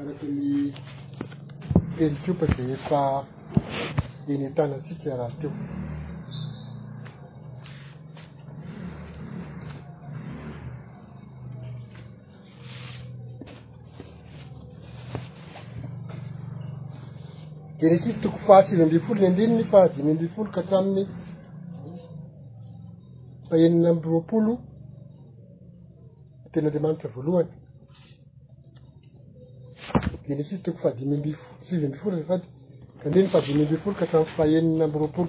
Araka ny teleskôpa izay efa nenentanantsika rahateo. Genesisy toko fahasivy ambin'ny folo ny andininy fahadimy ambin'ny folo ka hatramin'ny fahenina amby roapolo ny tenin'Andriamanitra voalohany. Genesisy toko fahadimy amby folo, sivy amby folo azafady, tandreny fahadimy amby folo ka hatramin'ny fahenina amby roapolo.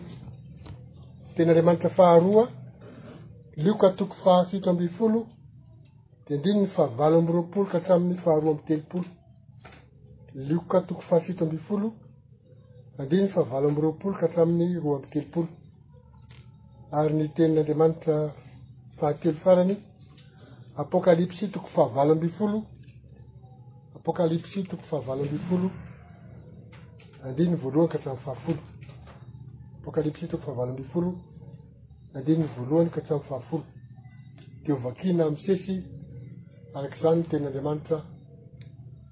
Tenin'Andriamanitra faharoa, lioka toko fahafito amby folo, tendreny ny fahavalo amby roapolo ka hatramin'ny faharoa amby telopolo. Lioka toko fahafito amby folo. Andininy fahavalo amby roapolo ka hatramin'ny roa amby telopolo. Ary ny tenin'Andriamanitra fahatelo farany, Apokalypsy toko fahavalo amby folo, Apokalypsy toko fahavalo amby folo, andininy voalohany ka hatramin'ny fahafolo. Apokalypsy toko fahavalo amby folo, andininy voalohany ka hatramin'ny fahafolo. Dia ho vakina amin'ny sesy arak'izany ny tenin'Andriamanitra.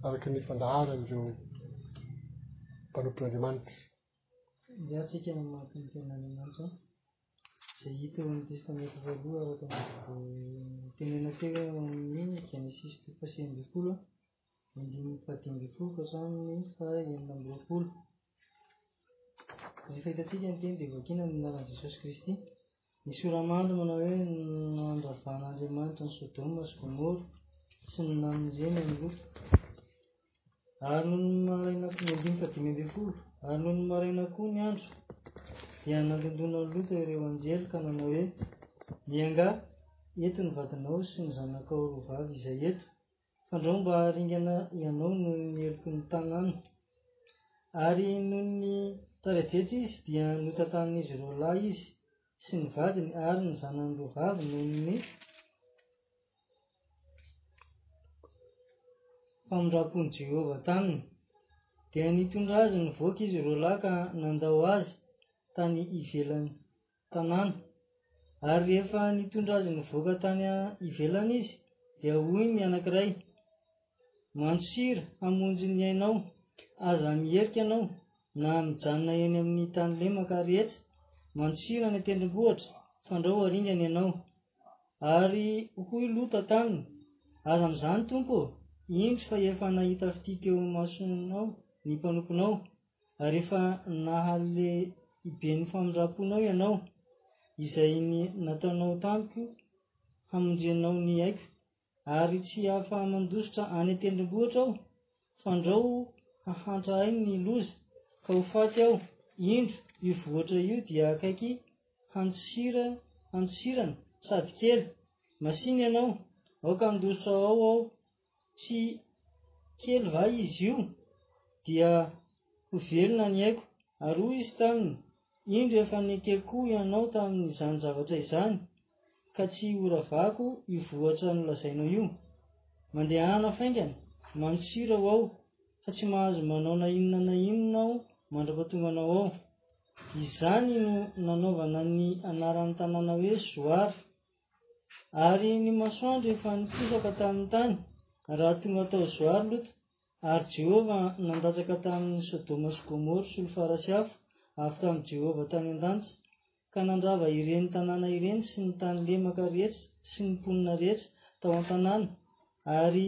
araka ny fandaharan'ireo mpanompon'Andriamanitra. Dia antsika amin'ny maha-mpanompon'Andriamanitra izay hita eo amin'ny Testamenta Voaloha araka ny tenena teo eo amin'ny Genesisy toko fahasivy ambin'ny folo, andininy fahadimy ambin'ny folo ka hatramin'ny fahenina amby roapolo. Rehefa hitantsika ny teny dia vakiana ny anaran'i Jesosy Kristy Ny Soramandy manao hoe nandravan'Andriamanitra an'i Sodoma sy Gomora sy ny namonjeny an'i Lota. Ary noho ny maraina koa ny andininy fahadimy ambin'ny folo, ary noho ny maraina koa ny andro, dia nandondona an'i Lota ireo anjely ka nanao hoe, Miangà eto ny vadinao sy ny zanakao roa vavy izay eto, Fandrao mba haringana ianao noho ny heloky ny tanàna. Ary noho ny tare-dretra izy dia notantanin'izy ireo lahy izy sy ny vadiny ary ny zanany roa vavy noho ny famindrampon'i Jehovah taminy. Dia nitondra azy nivoaka izy ireo lahy ka nandao azy tany ivelany tanàna. Ary rehefa nitondra azy nivoaka tany ivelany izy, dia hoy ny anankiray, Mandosira hamonjy ny ainao, aza miherika ianao, na mijanona eny amin'ny tany lemaka rehetra, mandosira any an-tendrombohitra, fandrao haringana ianao. Ary hoy Lota taminy, Aza amin'izany, Tompo ô, indro fa efa nahita fitia teo imasonao ny mpanomponao, Rehefa nahalehibe ny famindram-ponao ianao, izay ny nataonao tamiko hamonjenao ny aiko, ary tsy afa-mandositra any an-tendrombohitra aho, fandrao hahantra ahy ny loza, ka ho faty aho, indro, io vohitra io dia akaiky handosirana, sady kely. Masìna ianao, aoka handositra ao aho, Tsy kely va izy io? Dia ho velona ny aiko. Ary hoy izy taminy, Indro efa nekeko ianao tamin'izany zavatra izany, ka tsy horavako io vohitra nolazainao io. Mandehana faingana, manosira ho aho, fa tsy mahazo manao na inona na inona aho mandra-pahatonganao ao. Izany no nanaovana ny anaran'ny tanàna hoe Zoara. Ary ny masoandro efa niposaka tamin'ny tany, raha tonga tao Zoary Lota, ary Jehovah nandatsaka tamin'i Sodoma sy Gomora solifara sy afo avy tamin'i Jehovah tany an-danitra, ka nandrava ireny tanàna ireny sy ny tany lemaka rehetra sy ny mponina rehetra tao an-tanàna, ary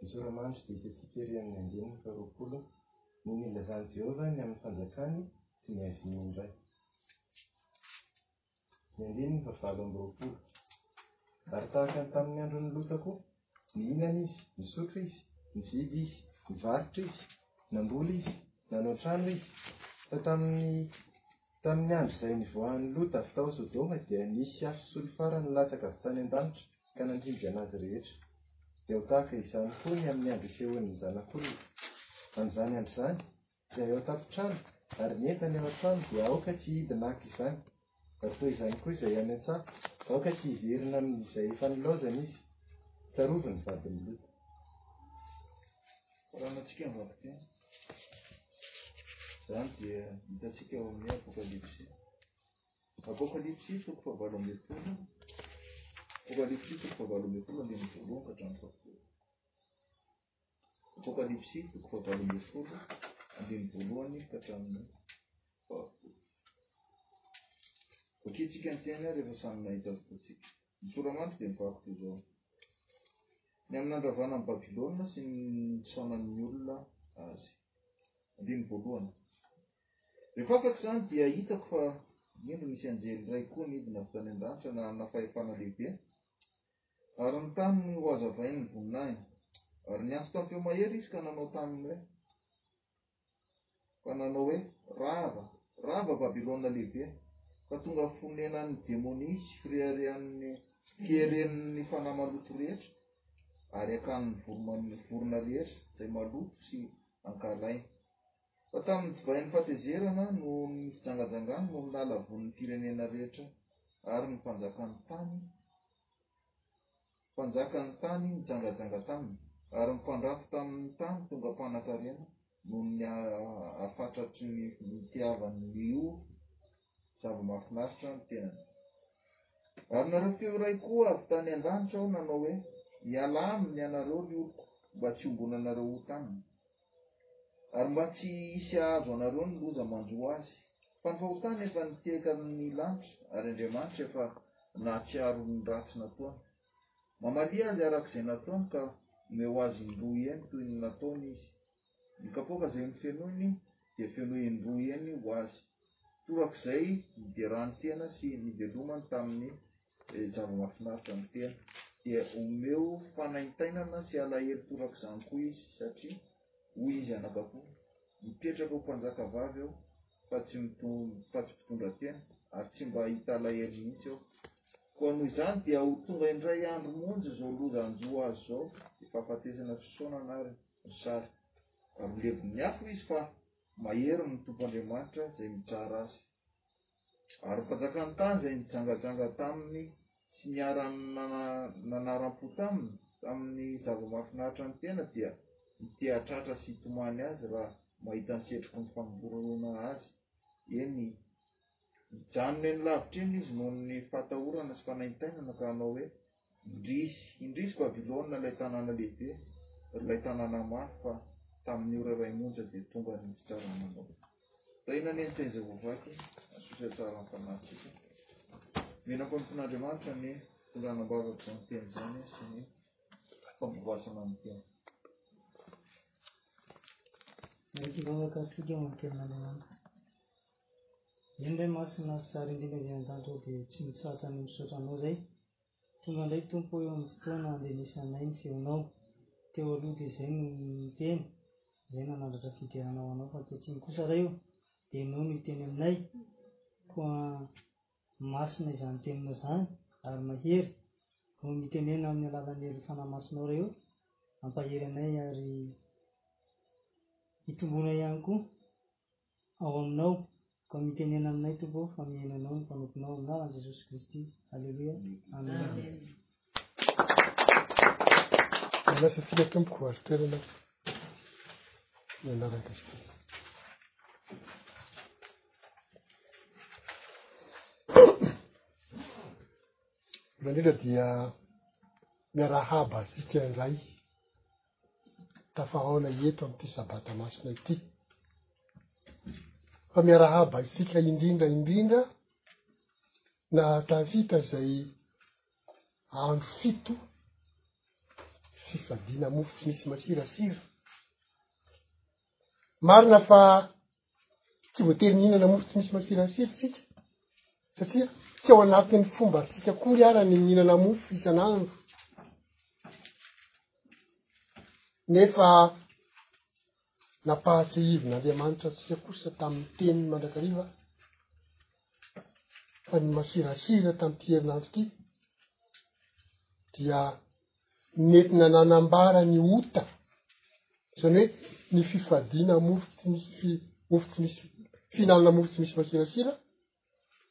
Ny Soramaso dia ity tsikera eo amin'ny andininy faharoapolo ny nilazan'i Jehovah ny amin'ny Fanjakany sy ny aviany indray. Ny andininy fahavalo amby roapolo. Ary tahaka ny tamin'ny andron'i Lota koa, nihinana izy, nisotro izy, nividy izy, nivarotra izy, namboly izy, nanao trano izy, fa tamin'ny Tamin' ny andro izay nivoahan' i Lota avy tao Sodoma dia nisy afo solifara nilatsaka avy tany an-danitra ka nandrindrana azy rehetra. Dia ho tahaka izany koa ny amin' ny andro isehoan' ny Zanak' olona. Amin' izany andro izany, izay ao an-tampon-trano ary ny entany ao an-trano dia aoka tsy hidina haka izany, ary toy izany koa izay any an-tsaha, aoka tsy hiverina amin' izay efa nilaozany izy. Tsarovy ny vadin' i Lota. Raha ny antsika ny vakiteny, izany dia hitantsika ao amin'ny apokalypsy. Apokalypsy toko fahavalo ambin'ny folo, apokalypsy toko fahavalo ambin'ny folo andininy voalohany ka hatramin'ny fahafolo. Apokalypsy toko fahavalo ambin'ny folo andininy voalohany ka hatramin'ny fahafolo. Vokintsika ny teny ary efa samy nahita vokintsika. Ny tsora-maty dia mivaky toy izao, Ny amin'ny nandravana an'i Babylona sy ny nisaonan'ny olona azy. Andininy voalohany. Rehefa afaka izany dia hitako fa indro nisy anjely iray koa nidina avy tany an-danitra nanana fahefana lehibe, ary ny tany no hohazavainy ny voninahiny. Ary niantso tamin'ny feo mahery izy ka nanao taminy hoe, Ka nanao hoe, Rava, rava Babylona Lehibe, ka tonga fonenan' ny demonia sy fireharehan' ny fikerin' ny fanahy maloto rehetra, ary akan' ny vorona rehetra izay maloto sy ankahalainy. Fa tamin' ny divain' ny fahatezerana noho ny fijangajangany no nahalavoan' ny firenena rehetra ary ny mpanjakan' ny tany, Mpanjakan'ny tany nijangajanga taminy, ary ny mpandrafo tamin'ny tany tonga mpanankarena noho ny hafatratry ny nitiavany ny ho zava-mahafinaritra ny tenany. Ary nareo feo iray koa avy tany an-danitra aho nanao hoe, Mialà aminy ianareo, ry oloko, mba tsy hombonanareo ho taniny. Ary mba tsy hisy hahazo anareo ny loza manjo azy. Fa ny fahotana efa nitehaka ny lanitra, ary Andriamanitra efa nahatsiaro ny ratsy nataony. Mamalia azy araka izay nataony, ka omeo azy indroa heny toy ny nataony izy. Ny kapoaka izay nofenoiny, dia fenoy indroa heny ho azy, torak'izay niderany tena sy nivelomany tamin'ny Dia zava mafinaritra ny tena. Dia omeo fanaintainana sy alahelo torak'izany koa izy, satria hoy izy anabako, Mipetraka ho mpanjakavavy aho fa tsy fa tsy mpitondratena, ary tsy mba hahita alahelo mihitsy aho. Koa noho izany dia ho tonga indray andro monja izao loza hanjo azy izao, dia fahafatesana fisaonana ary ny sary. Ary ho levon'ny afo izy fa mahery ny Tompo Andriamanitra izay mitsara azy. Ary mpanjakan'ny tany izay nijangajanga taminy sy niara-nanaram-po taminy tamin'ny zava-mahafinaritra ny tena dia miteha-tratra sy hitomany azy raha mahita ny setroky ny famorona azy. Eny, hijanona eny lavitra eny izy noho ny fahatahorana sy fanaintainana ka hanao hoe, Indrisy, indrisy Babylona, ilay tanàna lehibe, ry ilay tanàna mafy, fa tamin'ny ora iray monja dia tonga ny fitsarana anao. Tahina anie ny tenin'i Jehovah aky, asotra tsara amin'ny fanahintsika. Menako ny Tompon'Andriamanitra ny tondrana am-bavako izany teny izany sy ny fampivoasana ny teny. Mety vavaka antsika amin'ny tenin'Andriamanitra. Eny Ray Masina sy Tsara indrindra izay an-danitra ao dia tsy mitsahatra ny misaotra Anao izay. Tonga indray Tompo o eo amin'ny fotoana andrenesanay ny feonao. Teo aloha dia izay no niteny, izay nanandratra fiderana ho Anao fa ankehitriny kosa Ray o dia Ianao no hiteny aminay. Koa masina izany teninao izany ary mahery no mitenena amin'ny alalan'ny hery fanahy masinao Ray o. Ampahery anay ary hitomboana ihany koa ao aminao koa mitenena aminay Tompo ô fa mihaino anao ny mpanomponao amin'ny anaran'i Jesosy Kristy Aleloia Amen Mila fifina tompoko azo toerana ny anaran'i Kristy Voalohany indrindra dia miarahaba antsika indray tafahaona eto amin'ity sabata masina ity. Fa miarahaba isika indrindra indrindra nahatafita izay andro fito fifadiana mofo tsy misy masirasira. Marina fa Tsy voatery mihinana mofo tsy misy masirasiry tsika, satria tsy ao anatin'ny fomba tsika kory ara ny mihinana mofo isan'andro. Nefa napahatsiahivin'Andriamanitra tsika kosa tamin'ny teny mandrakariva, fa ny masirasira tamin'ity herinandro ty, dia mety nananambara ny ota, izany hoe ny fifadiana mofo tsy misy fi- mofo tsy misy fihinanana mofo tsy misy masirasira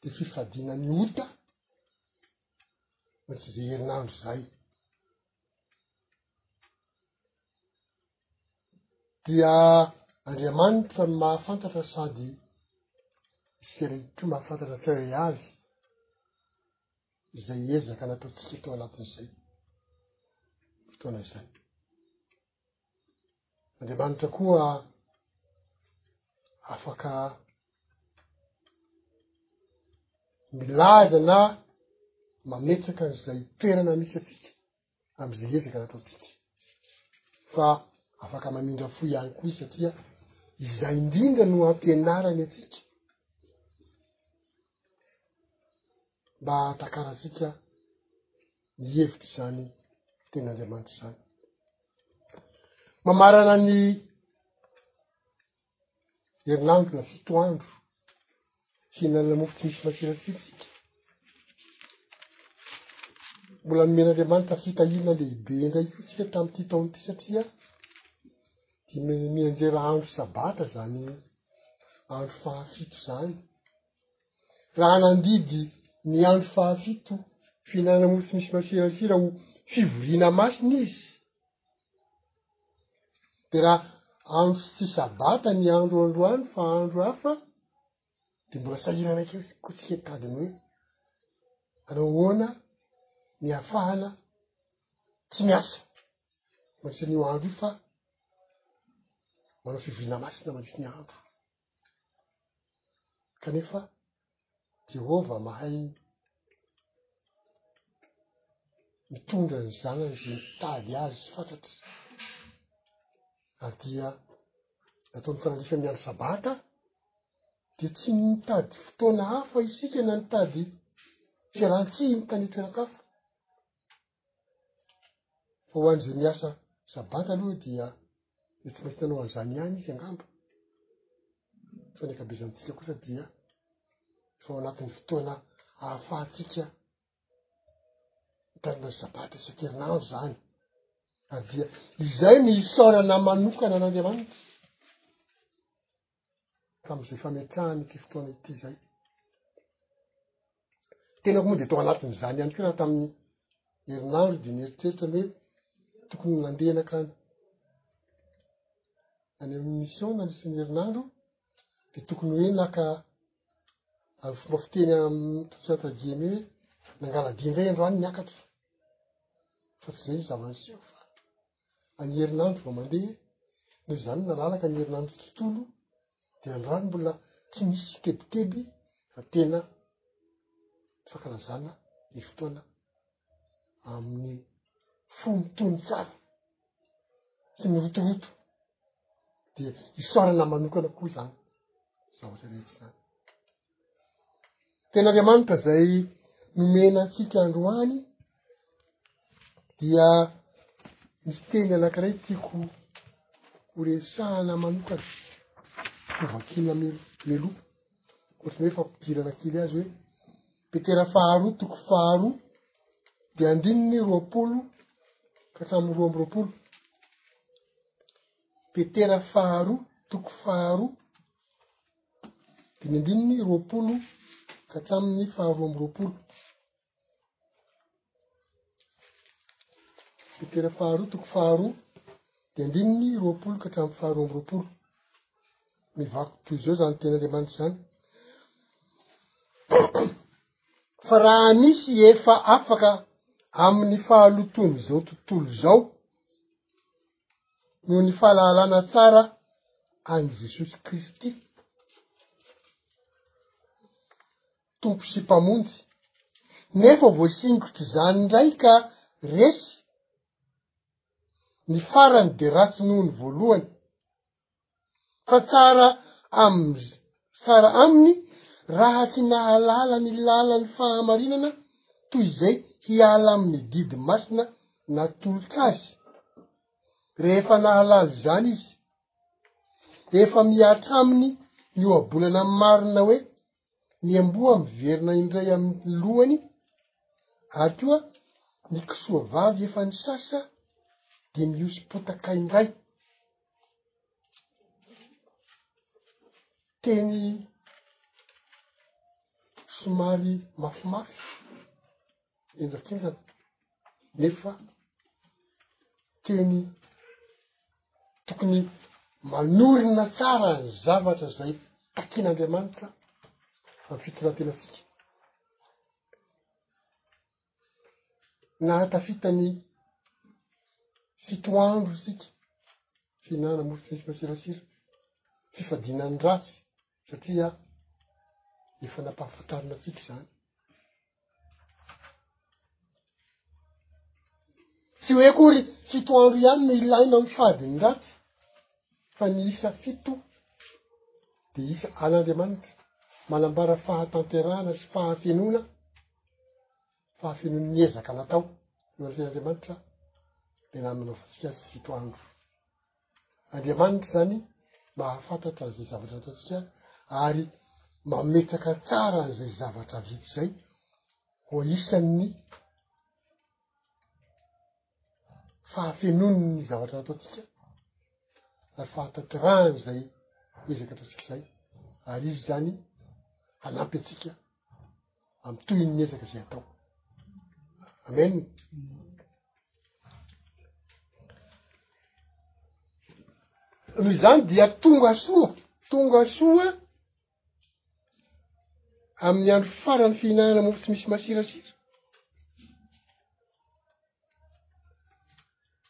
de fifadiana ny ota fa tsy ze herinandro zay. Dia Andriamanitra ny mahafantatra sady isika rehetra koa mahafantatra tsirairay avy. izay ezaka nataontsika tao anatin'izay fotoana izay. Andriamanitra koa afaka milaza na mametraka an'izay toerana misy atsika am'izay ezaka nataontsika. Fa afaka mamindra fo ihany koa izy satria izay indrindra no ampianarany antsika mba hahatakarantsika ny hevitr' izany tena Andriamanitra izany. Mamarana ny herinandro na fito andro, hihinanana mofo tsy misy masiratsira isika. Mbola nomen'Andriamanitra fitahiana lehibe indray koa tsika tamin'ity taona ity satria mianjera andro sabata zany andro fahafito zany. Raha nandidy ny andro fahafito fihinanana mofo tsy misy masiratsira ho fivoriana masina izy, De raha andro tsy sabata ny andro androany fa andro hafa de mbola sahirana kely koa tsika hitady ny hoe hanao ahoana ny hahafahana tsy miasa mandritra an'io andro io fa manao fivoriana masina mandritra ny andro. Kanefa Jehovah mahay mitondra ny zanany izay mitady azy tsy fantatry. Ary dia nataony fanandrifana ny andro sabata dia tsy mitady fotoana hafa isika na nitady fialan-tsiny tany an-toeran-kafa Fa ho an'izay miasa sabata aloha dia dia tsy maintsy nanao an'izany ihany izy angamba. Fa ny ankabezantsika kosa dia efa ao anatin'ny fotoana ahafahantsika mitarina ny sabata isan-kerinandro izany. Ary dia izay ny isaorana manokana an'Andriamanitra. tamin'izay fametrahana ity fotoana ity izay. Tenako moa dia tao anatin'izany ihany koa raha tamin'ny herinandro dia nieritreritra ny hoe tokony nandeha nankany any amin'ny mission nandritra ny herinandro dia tokony hoe naka avy fomba fiteny amin'ny tosiatra diemy hoe nangala dia indray androany niakatra fa tsy izay ny zava-niseho. fa ny herinandro vao mandeha noho izany nalalaka ny herinandro tontolo dia ny rano mbola tsy misy tebiteby fa tena fankalazana ny fotoana amin'ny fo mitony tsara tsy mirotoroto dia isaorana manokana koa izany zavatra rehetra izany Tena Andriamanitra izay nomena antsika androany dia misy teny anankiray tiako horesahana manokana hovakina meloha ohatrany hoe fampidirana kely azy hoe petera faharoa toko faharoa dia andininy roapolo ka hatramin'ny roa amby roapolo petera faharoa toko faharoa dimy ambin'ny roapolo ka hatramin'ny faharoa amby roapolo. Petera faharoa toko faharoa de ambin'ny roapolo ka hatramin'ny faharoa amby roapolo. Mivaky toy izao zany ten'Andriamanitra izany. Fa raha misy efa afaka amin'ny fahalotoan'izao tontolo izao, noho ny falahalana tsara any Jesosy Kristy, Tompo sy Mpamonjy, nefa voasingotra izany indray ka resy, ny farany dia ratsy noho ny voalohany, fa tsara aminy tsara aminy raha tsy nahalala ny lalan'ny fahamarinana toy izay hiala amin'ny didy masina natolotra azy rehefa nahalala izany izy efa miatra aminy ny ohabolana marina hoe ny amboa miverina indray amin'ny lohany, ary koa ny kisoa vavy efa nisasa dia mihosi-potaka indray. Teny somary mafimafy. enjakenjana nefa teny tokony manorina tsara ny zavatra zay takin'andriamanitra amy fitonantenatsika nahatafita ny fitoandro sika fihinana mofo tsy misy masirasira fifadiana ny ratsy satria efa nampahafantarina antsika izany tsy hoe kory fito andro ihany no ilaina amy fadiny ratsy fa ny isa fito de isa an'andriamanitra manambara fahatanterahana sy fahafenoana fahafenoany miezaka natao noho ny fiain'andriamanitra de naminaofantsika azy fito andro Andriamanitra zany mahafantatra an'izay zavatra ataontsika ary mametraka tsara an'izay zavatra vita izay ho isan'ny fahafenoany ny zavatra nataontsika ary fahatanterahany izay ezaka ataontsika izay ary izy zany hanampy antsika amin'ny tohin'ny ezaka izay atao amen noho izany dia tonga soa tonga soa amin'ny andro farany fihinanana mofo tsy misy masirasira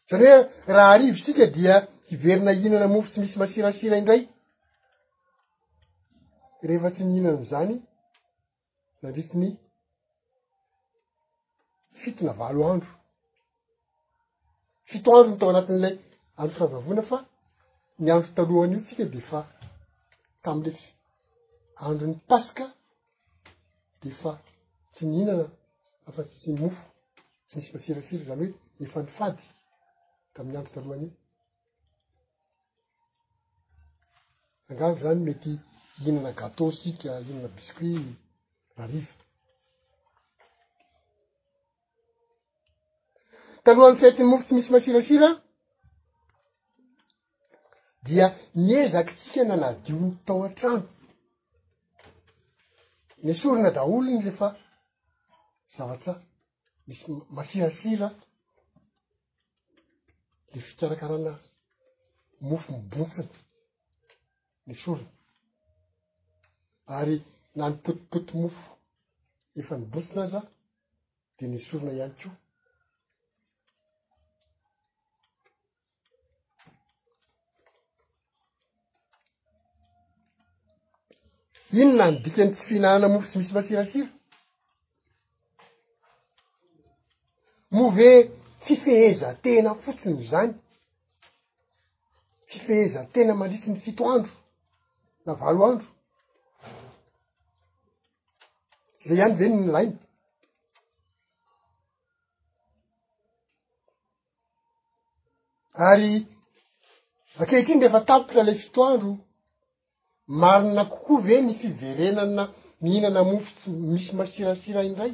Izany hoe raha hariva isika dia hiverina hihinana mofo tsy misy masirasira indray. Rehefa tsy nihinana izany nandritry ny fito na valo andro. Fito andro no tao anatin'ilay andro fahavavoana fa ny andro talohan'io tsika dia efa tamin'ilay andron'ny paska dia fa tsy nihinana afa tsy mofo tsy nisy masirasira izany hoe efa nifady tamin'ny andro talohan'io angavy zany mety hihinana gateau sika hihinana biscuit mariva Talohan'ny fetin'ny mofo tsy misy masirasira, dia niezaky tsika nanadio ny tao an-trano. Nesorina daholo ny rehefa zavatra misy masirasira le fikarakarana mofo mibontsina nesorina. Ary na ny potipotimofo efa nibontsina aza, dia nesorina ihany koa inona ny dika ny tsy fihinanana mofo tsy misy masirasira mo ve tsy fehezantena fotsiny izany fifehezantena mandritry ny fito andro na valo andro Zay ihany ve no nilaina? Ary ankehitriny rehefa tapitra ilay fito andro, marina kokoa ve ny fiverenana mihinana mofo tsy misy masirasira indray?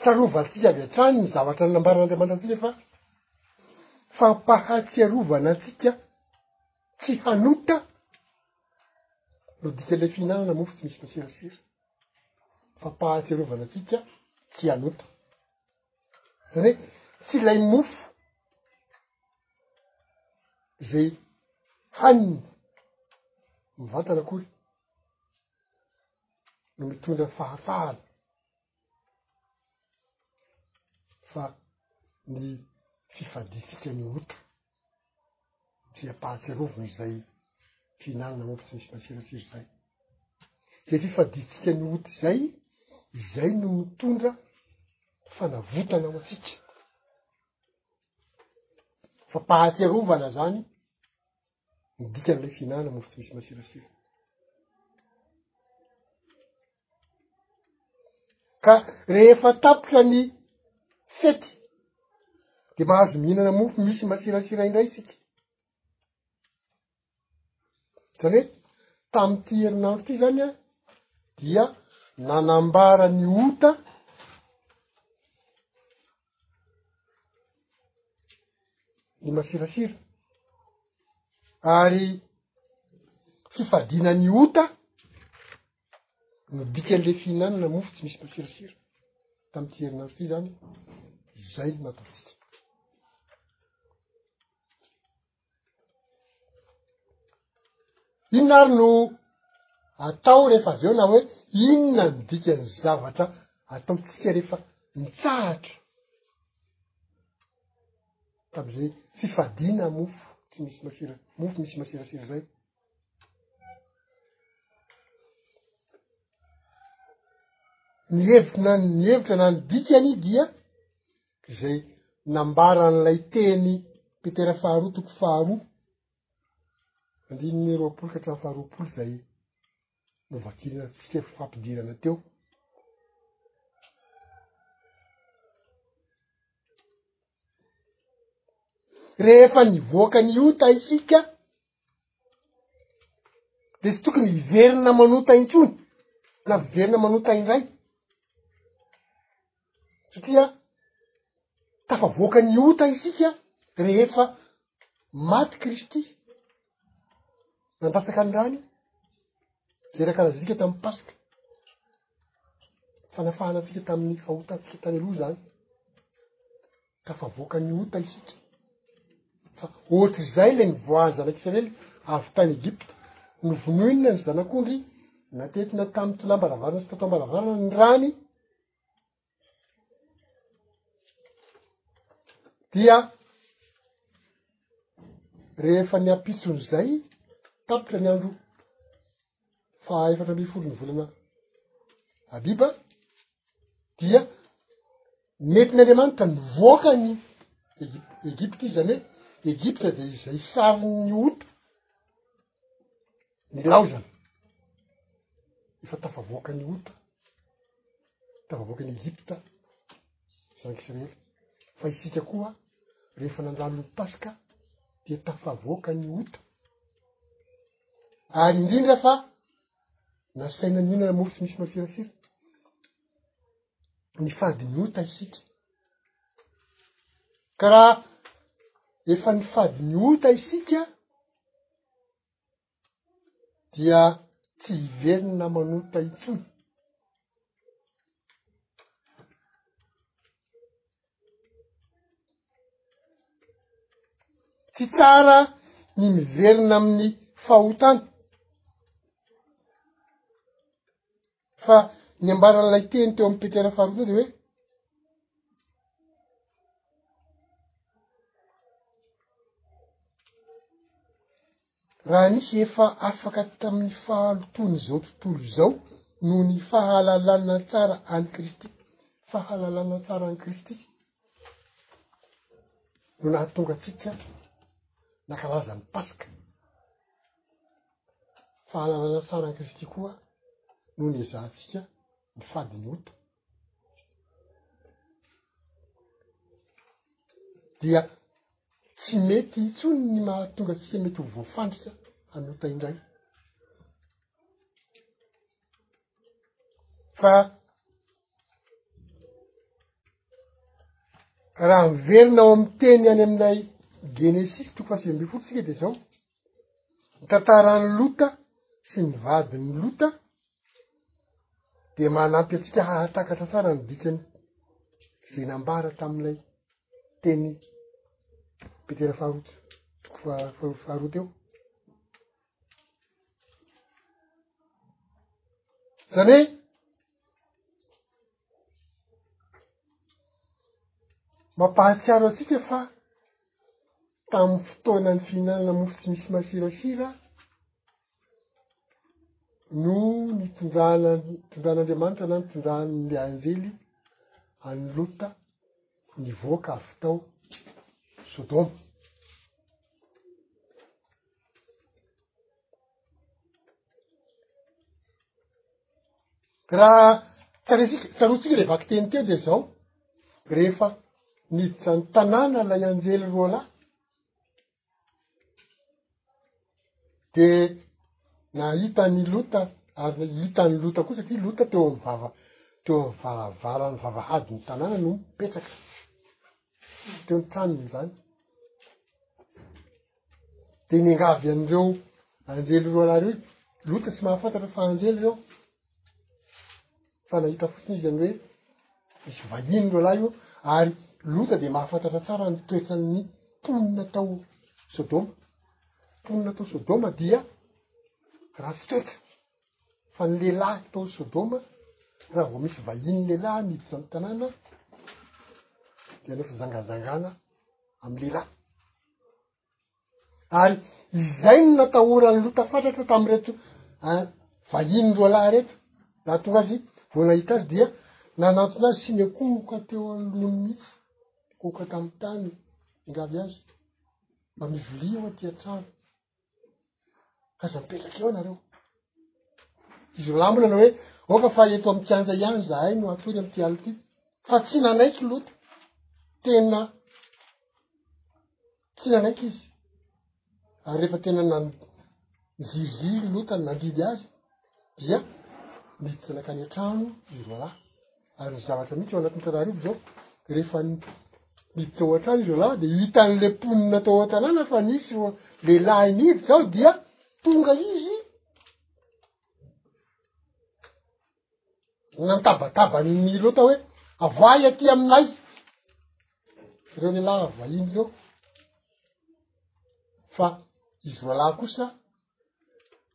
Tsarovantsika avy hatrany ny zavatra nambaran'Andriamanitra antsika fa fampahatsiarovana antsika tsy hanota no dikan'ilay fihinanana mofo tsy misy masira masira, fampahatsiarovana antsika tsy hanota. Zany hoe tsy ilay mofo zay haniny mivantana akory no mitondra fahafahana fa ny fifadiantsika ny ota tsy ampahatsiarovina izay fihinanana ohatra tsy misy masirasira zay zay fifadintsika ny ota izay izay no mitondra fanavotana ao antsika fa mpahatsiarovana zany midika an'ilay fihinanana mofo tsy misy masirasira ka rehefa tapitra ny fety de mahazo mihinana mofo misy masirasira indray isika zany hoe tam'ty herinandro ty zany an dia nanambara ny ota ny masirasira ary fifadiana ny ota no dikan'ilay fihinanana mofo tsy misy masirasira tamin'ity herinandro ity zany izay no nataontsika inona ary no atao rehefa avy eo na hoe inona ny dikan'ny zavatra ataontsika rehefa mitsahatra tam'izay fifadiana mofo tsy misy masira mofo misy masirasira zay ny hevitry na ny hevitra na ny dikany dia izay nambaran'ilay teny petera faharoa toko faharoa andininy roapolo ka hatramin'ny faharoapolo zay novakiny antsika fampidirana teo rehefa nivoaka ny ota isika de tsy tokony hiverina manota intsony na miverina manota indray satria tafavoakan'ny ota isika rehefa maty kristy nandatsaka any rany zay rakaravidrika tam'y paska fanafahana antsika tamin'ny fahotantsika tany aloha zany tafavoaka ny ota isika fa ohatr'izay le nivoahan'ny zanak'israely avy tany egypta novonoinina ny zanak'ondry natetina tamy ty lambaravarana sy tato ambaravarana ny rany dia rehefa ny ampitson'izay tapitra ny andro faha efatra ambin'ny folo ny volana abiba dia mety ny andriamanitra mivoaka ny egip egipta izy zany hoe egipta de izay sarin'ny ota ny laozana efa tafavoaka ny ota tafavoaka ny egipta zank'israely fa isika koa rehefa nandalo ny paska dia tafavoaka ny ota ary indrindra fa nasaina nihinana mofo tsy misy masirasira ny fadin'ny ota isika ka raha efa ny fadin'ny ota isika dia tsy hiverina manota intsony Tsy tsara ny miverina amin'ny fahotana, fa ny ambaran'ilay teny teo amin'ny petera faharoa koa de hoe, Raha nisy efa afaka tamin'ny fahalotoan'izao tontolo izao noho ny fahalalana tsara an'i Kristy, fahalalana tsara an'i Kristy no nahatonga antsika nankalaza ny Paska, fahalalana tsara an'i Kristy koa no niezahantsika nifady ny ota. dia tsy mety intsony ny mahatonga antsika mety ho voafandrika hanota indray fa raha miverina ao amin'ny teny any amin'ilay genesis toko fahasivy ambin'ny folo tsika de zao ny tantarany lota sy ny vadin'ny lota de manampy antsika hahatakatra tsara ny dikany ze nambara tam'ilay teny petera faharoa toko faharoa faharoa teo zany hoe mampahatsiaro antsika fa tamy fotoanany fihinanana mofo tsy misy masirasira noho ny tondran'Andriamanitra na ny tondran'ny anjely an'i Lota nivoaka avy tao Sodoma. Raha tsaroantsika ilay vaky teny teo dia izao, rehefa niditra ny tanàna ilay anjely roa lahy, Dia nahita an'i Lota, ary hita an'i Lota koa satria Lota teo amin'ny vava, teo amin'ny varavaran'ny vavahadin'ny tanàna no mipetraka. Teo ny tranony izany. Dia niangavy an'ireo anjely roa lahy ireo Lota tsy mahafantatra fa anjely ireo. fa nahita fotsiny izy any hoe misy vahiny ro lahy io ary lota de mahafantatra tsara ny toetran'ny mponina tao sodoma mponina tao sodoma dia ratsy toetra fa ny lehilahy tao sodoma raha vao misy vahiny lehilahy miditra amy tanàna de alefa zangazangana amy lehilahy Ary izay no natahoran'i Lota fatratra tamin'ireto an vahiny roa lahy reto. Raha tonga azy vao nahita azy dia nanantona azy sy nikohoka teo anoloany mihitsy, nikohoka tamin'ny tany, niangavy azy mba mivolia eo aty an-trano. aza mipetraka eo nareo izy milamina na hoe oka fa eto amy kianja ihany zahay no atory amy ty aly ty fa tsy nanaiky lota tena tsy nanaiky izy ary rehefa tena na miziriziry lota ny nandidy azy dia niditra nankany an-trano i roalahy. Ary ny zavatra mihitsy ao anatin'ny tantara io zao, rehefa niditra ao an-trano izy roalahy dia hitan'le mponina tao an-tanàna fa nisy roa lehilahy niditra ao dia tonga izy nantabataba ny lota hoe avoahy aty aminay reo lehilahy vahiny reo fa izy roalahy kosa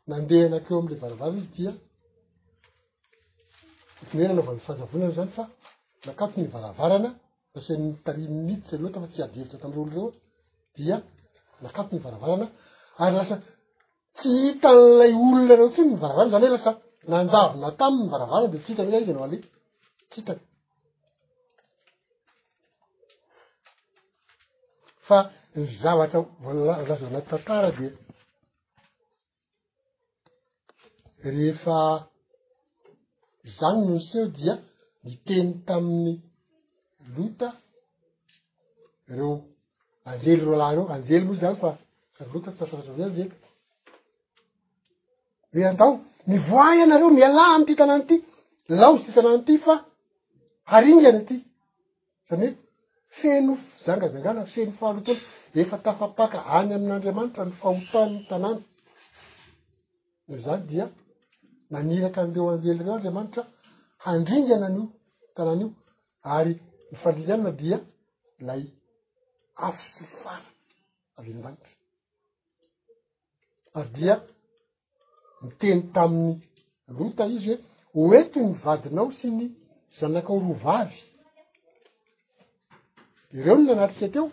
nandeha na teo am'le varavara izy dia otrany hoe nanaovany fanjavonana zany fa nakato ny varavarana nasain'ny tarihin'ny miditsy aloha tafa tsy ady hevitra tam'ireo olo reo dia nakato ny varavarana ary lasa tsy hita an'ilay olona reo tsy ny varavarana zany hoe lasa nanjavona taminy ny varavarana de tsy hitany hoe aiza no aleha tsy hitany Fa ny zavatra voalaza anaty tantara dia rehefa izany no niseho dia niteny tamin'ny lota reo anjely roalahy reo, anjely moa zany fa samy lota tsy azo hazavaina zay ka. Hoe andao, mivoaha ianareo, mialà amin'ity tanàna ity, laozy ity tanàna ity fa haringana ity. Izany hoe feno zangazangana, feno fahalotoana, efa tafapaka any amin'Andriamanitra ny fahotan'ny tanàna. Noho izany dia naniraka an'ireo anjely ireo Andriamanitra handringana an'io tanàna io ary ny fandringanana dia ilay afo sy fara avy any lanitra. ary dia niteny tamin'ny lota izy hoe hoento ny vadinao sy ny zanakao roa vavy ireo no nanatrika teo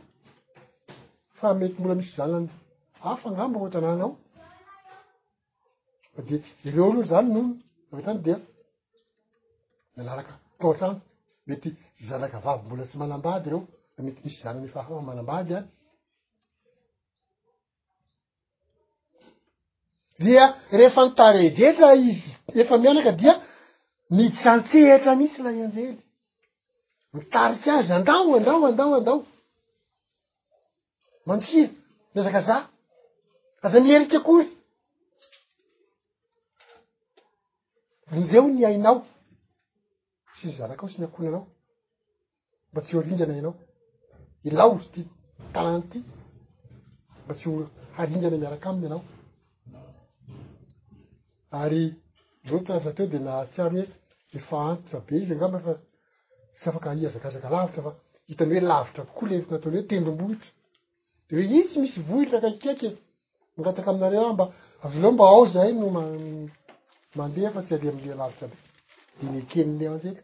fa mety mbola misy zanany hafa angamba ho an-tanànao fa dia ireo aloha zany no avy hatrany dia nanaraka tao an-trano mety zanaka vavy mbola tsy manam-bady ireo fa mety misy zanany efa hafa manam-bady a Dia rehefa nitaredretra izy efa mianaka dia nijantsehatra mihitsy ilay anjely. Mitarika azy, andao, andao, andao, andao. Mantsiha, miezaka za. Aza miherika akory. Vonjeo ny ainao sy ny zanakao sy ny ankohonanao. mba tsy horingana ianao ilao izy ty tanàny ty mba tsy ho haringana miaraka aminy ianao ary loto aza teo de nahatsiaro hoe efa antitra be izy angamba fa tsy afaka hiazakazaka lavitra fa hitany hoe lavitra kokoa le nataony hoe tendrombohitra Reitsy misy vohitra akaikikaiky e. Mangataka aminareo aho mba avelao mba ao zahay no mandeha fa tsy aleha mindeha lavitra be. Dia neken'ny anjely.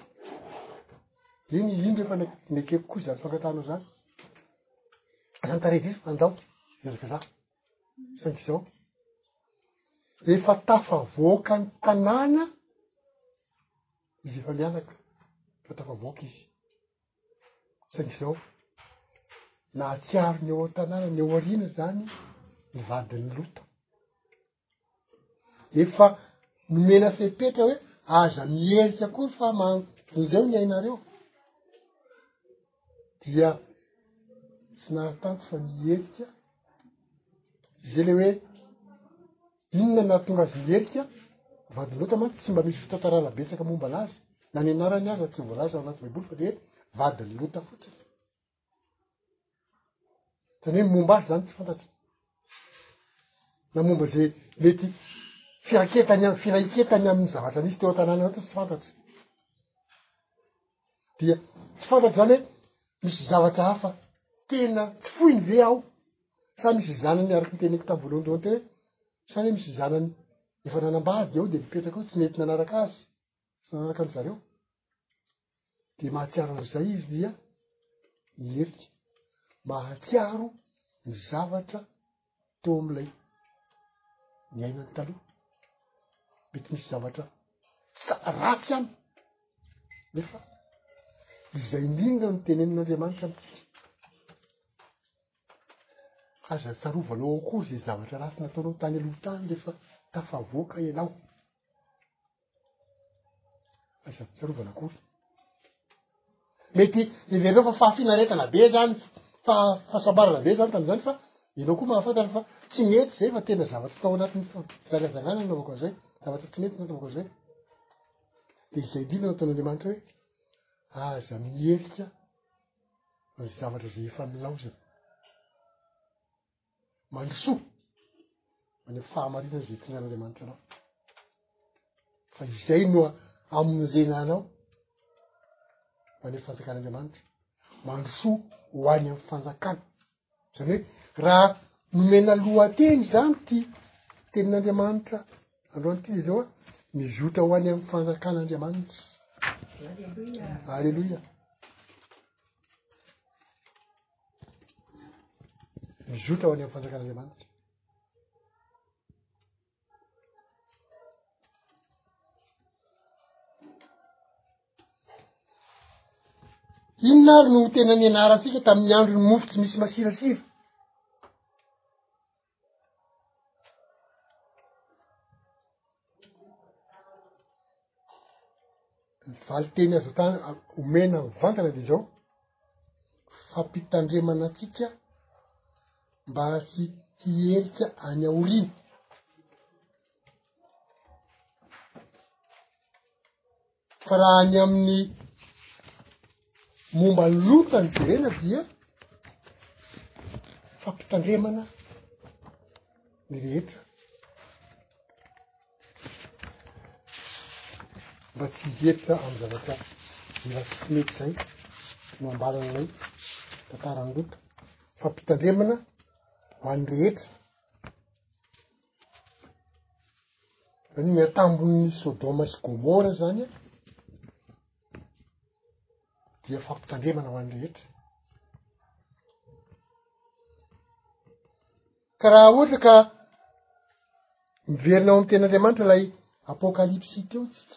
Eny indro efa nekeko koa izany fangatahana izany. Izany tarehy dry, andao, miezaka za. Saingy izao, efa tafavoaka ny tanàna izy efa mianaka, efa tafavoaka izy. saingy zao nahatsiaro ny eo an-tanàna ny eo aoriana zany ny vadin'ny lota efa nomena fepetra hoe aza mierika koa fa man- vonjeo ny ainareo dia tsy nahatanty fa mierika zay le hoe Inona no nahatonga azy niherika? Vadin'Lota mantsy tsy mba misy fitantarana betsaka momba anazy, na ny anarany aza tsy voalaza ao anaty Baiboly fa dia hoe vadin'i Lota fotsiny. Izany hoe ny momba azy izany tsy fantatra. Na momba izay mety firaketany, firaiketany amin'ny zavatra nisy teo an-tanàna Lota tsy fantatra. dia tsy fantatra zany hoe misy zavatra hafa tena tsy foiny ve ao sa misy zanany araky ny teneniko tam voalohandohany teo hoe sa ne misy zanany efa nanambady ao de mipetraka ao tsy nety nanaraka azy tsy nanaraka any zareo de mahatsiaro an'izay izy dia mierika mahatsiaro ny zavatra teo amin'ilay niainany taloha. Mety misy zavatra tsara ratsy any nefa izay indrindra no tenenin'Andriamanitra amitsika. Aza tsarovanao akory izay zavatra ratsy nataonao tany aloha tany rehefa tafavoaka ianao. Aza tsarovana akory. Mety heverina fa fahafinaretana be zany, fa fahasambarana be zany tamin'izany fa ianao koa mahafantatra fa tsy mety zay fa tena zavatra tao anatin'ny fizangazangana ny naovako an'izay, zavatra tsy mety ny naovako an'izay. De izay indrindra no ataon'Andriamanitra hoe aza mihevitra ny zavatra izay efa nilaozany. mandrosoa any am fahamarinana izay tinan'Andriamanitra anao fa izay no amonjena anao ho any am fanjakan'Andriamanitra mandrosoa ho any am fanjakana zany hoe raha nomena lohateny zany ty tenin'Andriamanitra androany ty izao a mizotra ho any am fanjakan'Andriamanitra aleloia mizotra ao any amin'ny fanjakan'Andriamanitra. Inona ary no tena nianarantsika tamin'ny andron'ny mofo tsy misy masirasira? ny valinteny azo atao omena mivantana de zao fampitandremana antsika mba tsy hiherika any aoriany Fa raha ny amin'ny momba ny loka ny jerena dia fampitandremana ny rehetra mba tsy hihetra amy zavatra mila tsy mety zay no ambarany ilay tantarany loka fampitandremana ho an'ny rehetra ny atambon'ny Sodoma sy Gomora zany an, dia fampitandremana ho an'ny rehetra. Ka raha ohatra ka miverina ao amin'ny tenin'Andriamanitra ilay apokalypsy teo tsika,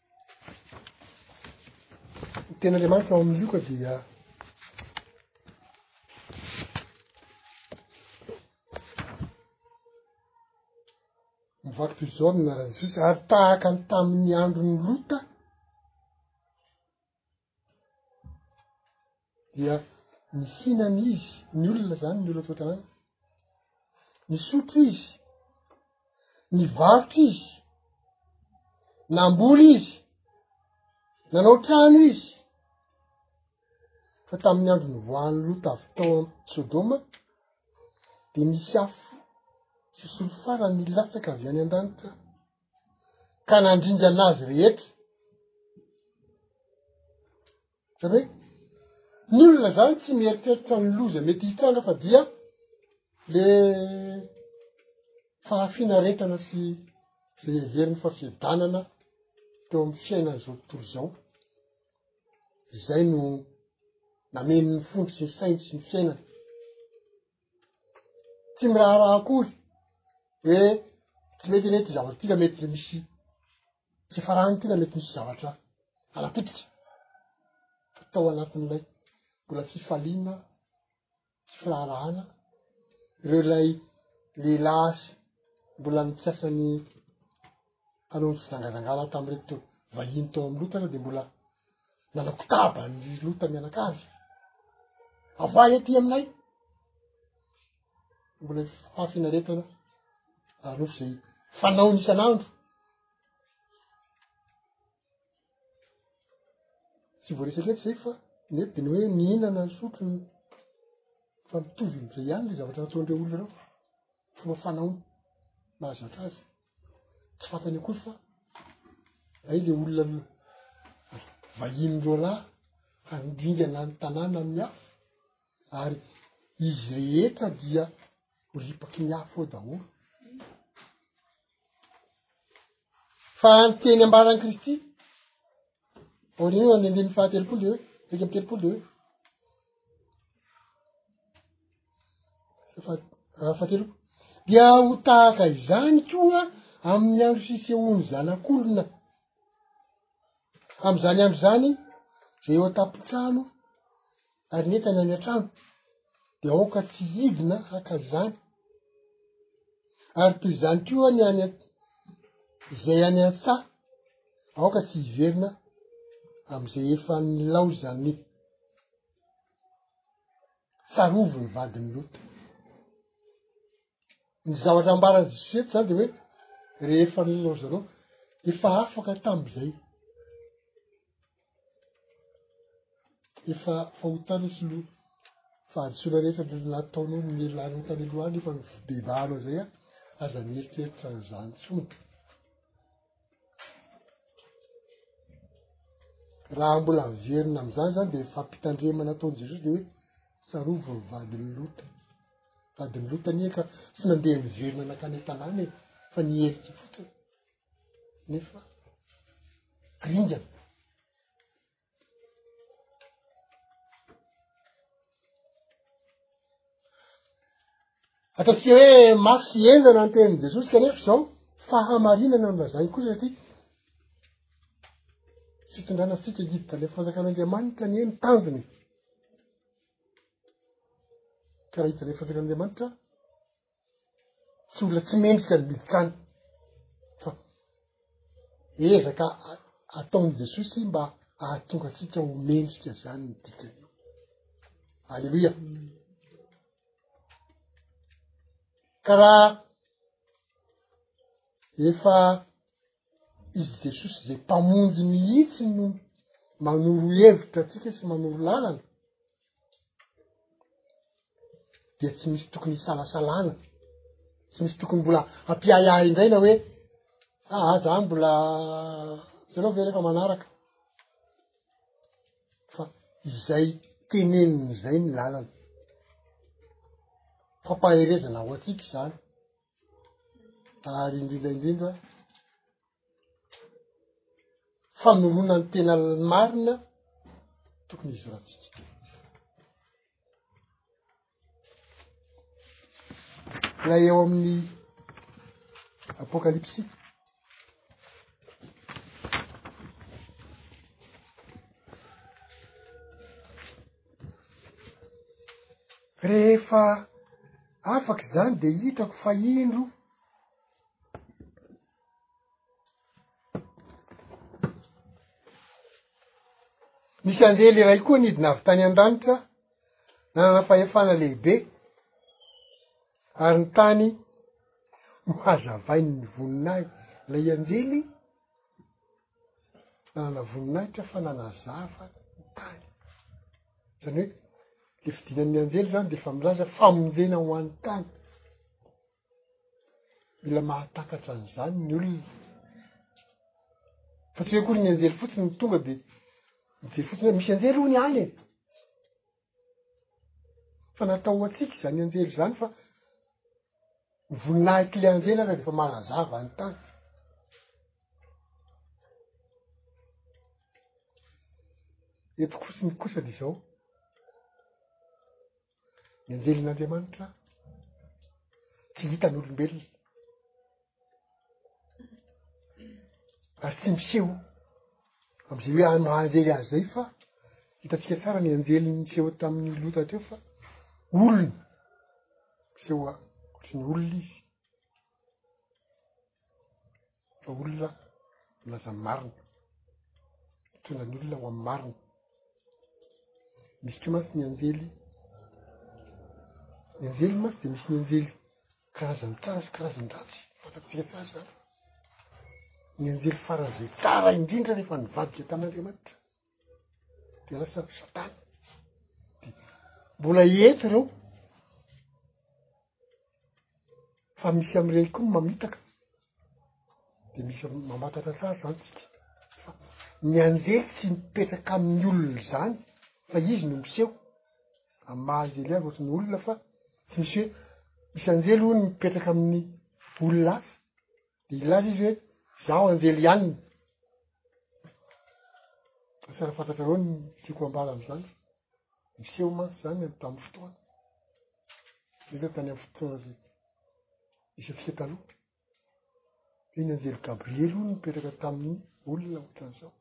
Ny tenin'Andriamanitra ao amin'ny Lioka dia mivaky toy izao ny anaran'i Jesosy ary tahaka ny tamin'ny andron'ny lota dia mihinana izy ny olona zany ny olo ato an-tanàna misotro izy mivarotra izy namboly izy nanao trano izy fa tamin'ny andro ny voahan'ny lota avy tao am sodoma de misy afo sy solo farany latsaka avy any an-danitra ka nandringana azy rehetra. Zany hoe, ny olona zany tsy mieritreritra ny loza mety hitranga fa dia le fahafinaretana sy ze heveriny fa fiadanana teo amin'ny fiainany zao tontolo izao. Izay no nameno ny fony sy ny sainy sy ny fiainany. tsy miraharaha akory hoe tsy mety anie ty zavatra ty na mety tsy misy tsy farany ty na mety misy zavatra hanapikitra tao anatin'ilay mbola fifaliana sy firaharahana reo ilay lehilahy mbola mikasa ny Hanao ny fizangazangana tamin'ireto vahiny tao amin'i Lota aho dia mbola nanakotaba an'i Lota mianakavy. Avoahy aty aminay! Mbola fahafinaretana ara-nofo izay fanaony isan'andro. Tsy voaresaka eto izay fa ny eto dia ny hoe nihinana ny sotro ny fa mitovy amin'izay ihany ilay zavatra nataon'ireo olona ireo, fomba fanaony mahazatra azy. tsy fantany akory fa zay le olona vahiny roa lahy handringana ny tanàna amin'ny afo ary izy rehetra dia ho ripaky ny afo ao daholo fa ny teny ambaran'i kristy Aorian'ny andininy fahatelopolo dia hoe, dika amin'ny telopolo dia hoe, fahatelopolo. Dia ho tahaka izany koa amin'ny andro fisehoan'ny zanak'olona. Amin'izany andro izany, izay eo an-tampon-trano ary ny entana any an-trano de aoka tsy hidina haka izany ary toy izany koa ny any a- izay any an-tsaha aoka tsy hiverina am'izay efa nilaozan'ny tsarovy ny vadin'ny loto ny zavatra ambaran'i Jesoa eto zany de hoe rehefa nanao zareo efa afaka tam'izay efa fahotana sy lo- fahadisoana rehetra ny nataonao ny lehilahinao tany aloha any efa nobebahanao zay an, aza mieritreritra an'izany intsony. Raha mbola miverina amin'izany zany dia ny fampitandremana ataon'i Jesosy dia hoe tsarovy ny vadin'i Lota, vadin'i Lota anie ka tsy nandeha niverina nankany an-tanàna e, fa niherika fotsiny nefa ringana. Ataontsika hoe mafy sy henjana ny tenin'i Jesosy kanefa izao fahamarinana ny lazainy kosa satria fitondrana tsika hiditra ilay fanjakan'Andriamanitra anie ny tanjony. Ka raha hiditra ilay fanjakan'Andriamanitra, tsy olona tsy mendrika ny bibikany fa ezaka ataony jesosy mba ahatonga atsika ho mendrika zany ny dikany aleloia ka raha efa izy jesosy zay mpamonjy mihitsy no manoro hevitra atsika sy manoro lalana dia tsy misy tokony isalasalana tsy misy tokony mbola hampiahiahy indray na hoe aa za mbola zareo ve rehefa manaraka fa izay teneniny izay ny lalany fampaherezana ho antsika izany ary indrindra indrindra fanorona ny tena marina tokony hizorantsika lay eo amin'ny apokalypsy rehefa afaka izany de hitako fa indro Nisy anjely iray koa nidina avy tany an-danitra, nanana fahefana lehibe, ary ny tany ho hazavain'ny voninahitra. Ilay anjely nanana voninahitra fa nanazava ny tany. Zany hoe, le fidinan'ny anjely zany de efa milaza famonjena ho an'ny tany. Mila mahatakatra an'izany ny olona, fa tsy hoe akory ny anjely fotsiny ny tonga dia mijery fotsiny hoe misy anjely hono any e! Fa natao ho antsika izany anjely izany fa ny voninahitry ilay anjely aza dia efa manazava ny tany. Eto kosa ny kosa dia izao. Ny anjelin'Andriamanitra tsy hitan'olombelona. Ary tsy miseho am'izay hoe any maha anjely azy zay fa hitantsika tsara ny anjely niseho tamin'ny lota teo fa olony miseho a ohatry ny olona izy. fa olona milaza ny marina mitondra ny olona ho amin'ny marina misy koa mantsy ny anjely ny anjely mantsy dia misy ny anjely karazany tsara sy karazany ratsy fantatsika tsara zany ny anjely faran'izay tsara indrindra rehefa nivadika tamin'andriamanitra de lasa ry satana de mbola hiety reo fa misy am'ireny koa ny mamitaka de misy am- mamantatra tsara zany tsika fa ny anjely tsy mipetraka amin'ny olona zany fa izy no miseho amy maha anjely azy ohatry ny olona fa tsy misy hoe misy anjely hono mipetraka amin'ny olona hafa Dia hilaza izy hoe, Izaho anjely ihany. Tsara fantatrareo ny tiako ambara amin'izany. Niseho mantsy izany tamin'ny fotoana. Nefa tany amin'ny fotoana izay misy antsika taloha. Hoe ny anjely Gabriely hono nipetraka tamin'ny olona ohatran'izao.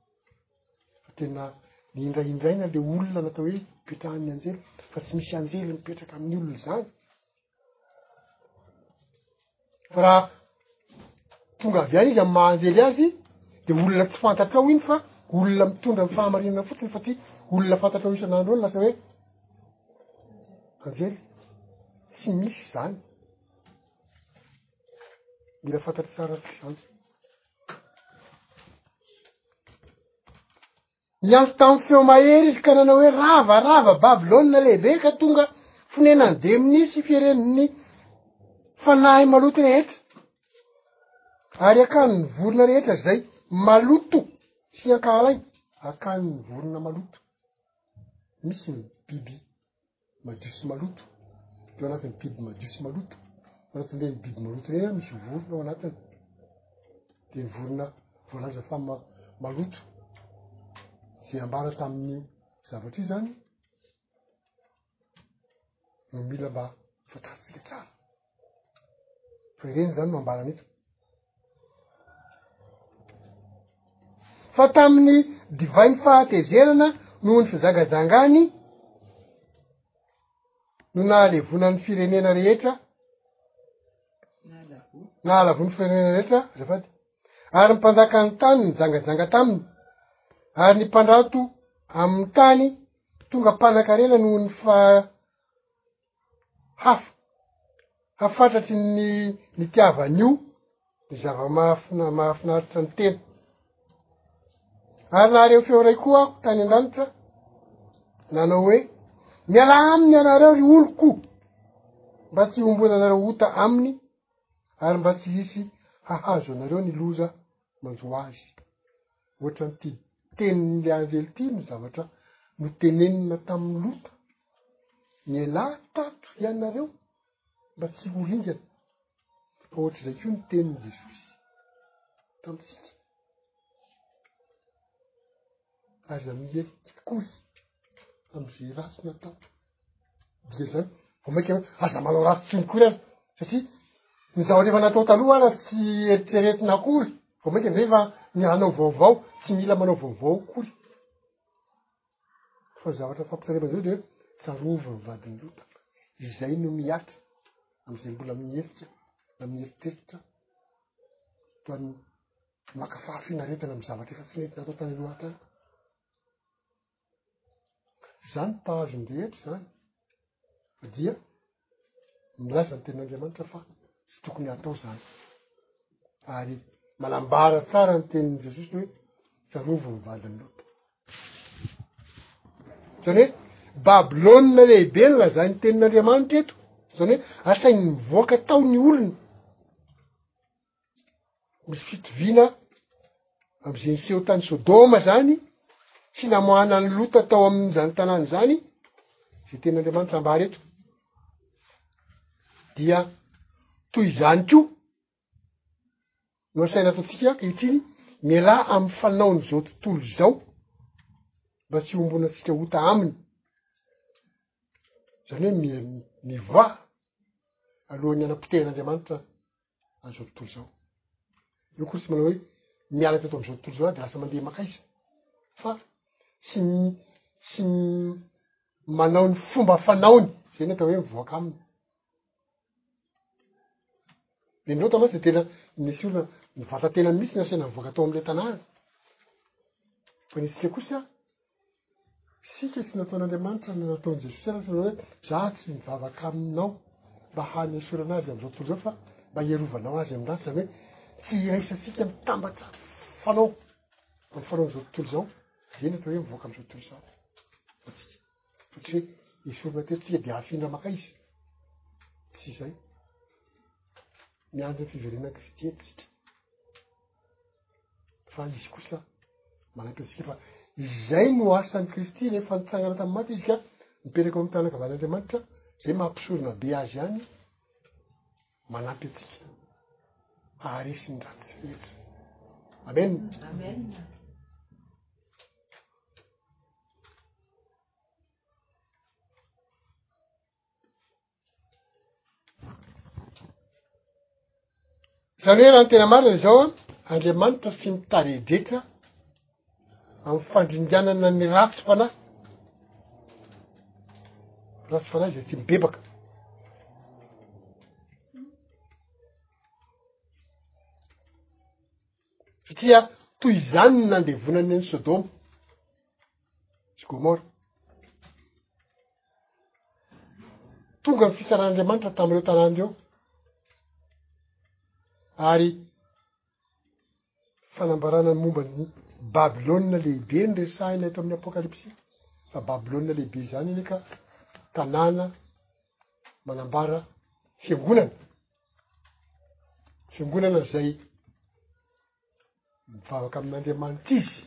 Fa tena nihindrahindraina ilay olona natao hoe ipetrahan'ny anjely. Fa tsy misy anjely mipetraka amin'ny olona izany. fa raha tonga avy any izy amy maha-anjely azy de olona tsy fantatrao iny fa olona mitondra ny fahamarinana fotsiny satria olona fantatrao isan'andro eo lasa hoe anjely tsy misy zany mila fantatry tsara atsika zany Niantso tamin'ny feo mahery izy ka nanao hoe, Rava, rava, Babylona Lehibe, ka tonga fonenan'ny demonia sy fieren'ny fanahy maloto rehetra, ary akanin'ny vorona rehetra izay maloto sy ankahalainy, akanin'ny vorona maloto. Misy ny biby madio sy maloto, teo anatin'ny biby madio sy maloto, anatin'ireny biby maloto ireny misy vorona ao anatiny, dia ny vorona voalaza fa maloto, izay ambara tamin'io zavatra io zany no mila mba fantatsika tsara. Fa ireny zany no ambarany eto. Fa tamin'ny divainy fahatezerana noho ny fizangazangany no nahalevonan'ny firenena rehetra nahalavon'ny firenena rehetra zafady ary ny mpanjakan'ny tany ny jangajanga taminy ary ny mpandrato amin'ny tany tonga mpanankarena noho ny fa hafa, hafatratry ny nitiavan'io ny zava-mahafina- mahafinaritra ny tena. Ary nahareo feo ray koa aho tany an-danitra, nanao hoe, mialà aminy ianareo ry oloko, mba tsy hombonanareo ota aminy, ary mba tsy hisy hahazo anareo ny loza manjo azy. Ohatrany ty tenin'ilay anjely ty no zavatra notenenina tamin'ny Lota. Mialà tato hianareo mba tsy ho ringana fa ohatr'izay koa ny tenin'i Jesosy tamintsika. Aza mihetsiky akory amin'izay ratsy natao. Dia zany, vao mainka hoe aza manao ratsy intsony koa ary satria ny zavatra efa natao taloha ary tsy eritreretina akory vao mainka izay fa ny hanao vaovao, tsy mila manao vaovao akory. Fa ny zavatra fampitandremana izao dia tsarovy ny vadin'i Lota izay no mihatra amin'izay mbola mihevitra na mieritreritra toa ny maka fahafinaretana amin'ny zavatra efa tsy nety natao tany aloha tany. Izany mpahazo ny rehetra izany dia milaza ny tenin'Andriamanitra fa tsy tokony hatao zany ary manambara tsara ny tenin'i Jesosy ny hoe tsarovy ny vadin'ny lota zany hoe babylona lehibe ny lazay ny tenin'Andriamanitra eto zany hoe asainy mivoaka tao ny olona Misy fitoviana am'izay niseho tany Sodoma zany, tsy namoahana ny lota tao amin'izany tanàna izany, izay tenin'Andriamanitra ambara eto. Dia toy izany koa no asaina ataontsika ankehitriny, mialà amin'ny fanaon'izao tontolo izao mba tsy hombonantsika ota aminy. Zany hoe mi- mivoaha alohan'ny hanam-potehan'Andriamanitra an'izao tontolo izao eo koa tsy manao hoe miala teto am'izao tontolo zao ah de lasa mandeha makaiza fa tsy ny tsy ny manao ny fomba fanaony zay ny atao hoe mivoaka aminy de ndreo tamasy de tena nisy olona ny vata-tenany mihitsy ny asena mivoaka tao am'le tanàna fa ny antsika kosa Isika tsy nataon'Andriamanitra ny nataon'i Jesosy aza fa hoe za tsy mivavaka aminao mba hanesorana azy amin'izao tontolo izao fa mba hiarovanao azy amin'ny ratsy, izany hoe tsy iraisantsika mitambatra fanao amin'ny fanaon'izao tontolo izao dia ny atao hoe mivoaka amin'izao tontolo izao atsika satria esorina teto tsika dia hafindra makay izy tsy izay miandry ny fiverenan'i Kristy eto tsika. fa izy kosa manatro antsika fa izay no asan'ny kristy rehefa nitsangana tamin'ny maty izy ka mipetraka ao amin'ny tanakavan'andriamanitra zay mampisorona be azy any manampy atsika aharesy ny raty rehetra amen Zany hoe raha ny tena marina izao an, Andriamanitra tsy mitaredretra amin'ny fandringanana ny ratsy fanahy, ratsy fanahy izay tsy mibebaka. satria toy izany ny nandevonany an'i Sodoma sy Gomora. Tonga ny fitsaran'Andriamanitra tamin'ireo tanàna ireo ary fanambarana ny momba ny Babylona lehibe ny resahina eto amin'ny Apokalypsy fa Babylona lehibe izany anie ka tanàna manambara fiangonana Fiangonana izay mivavaka amin'Andriamanitra izy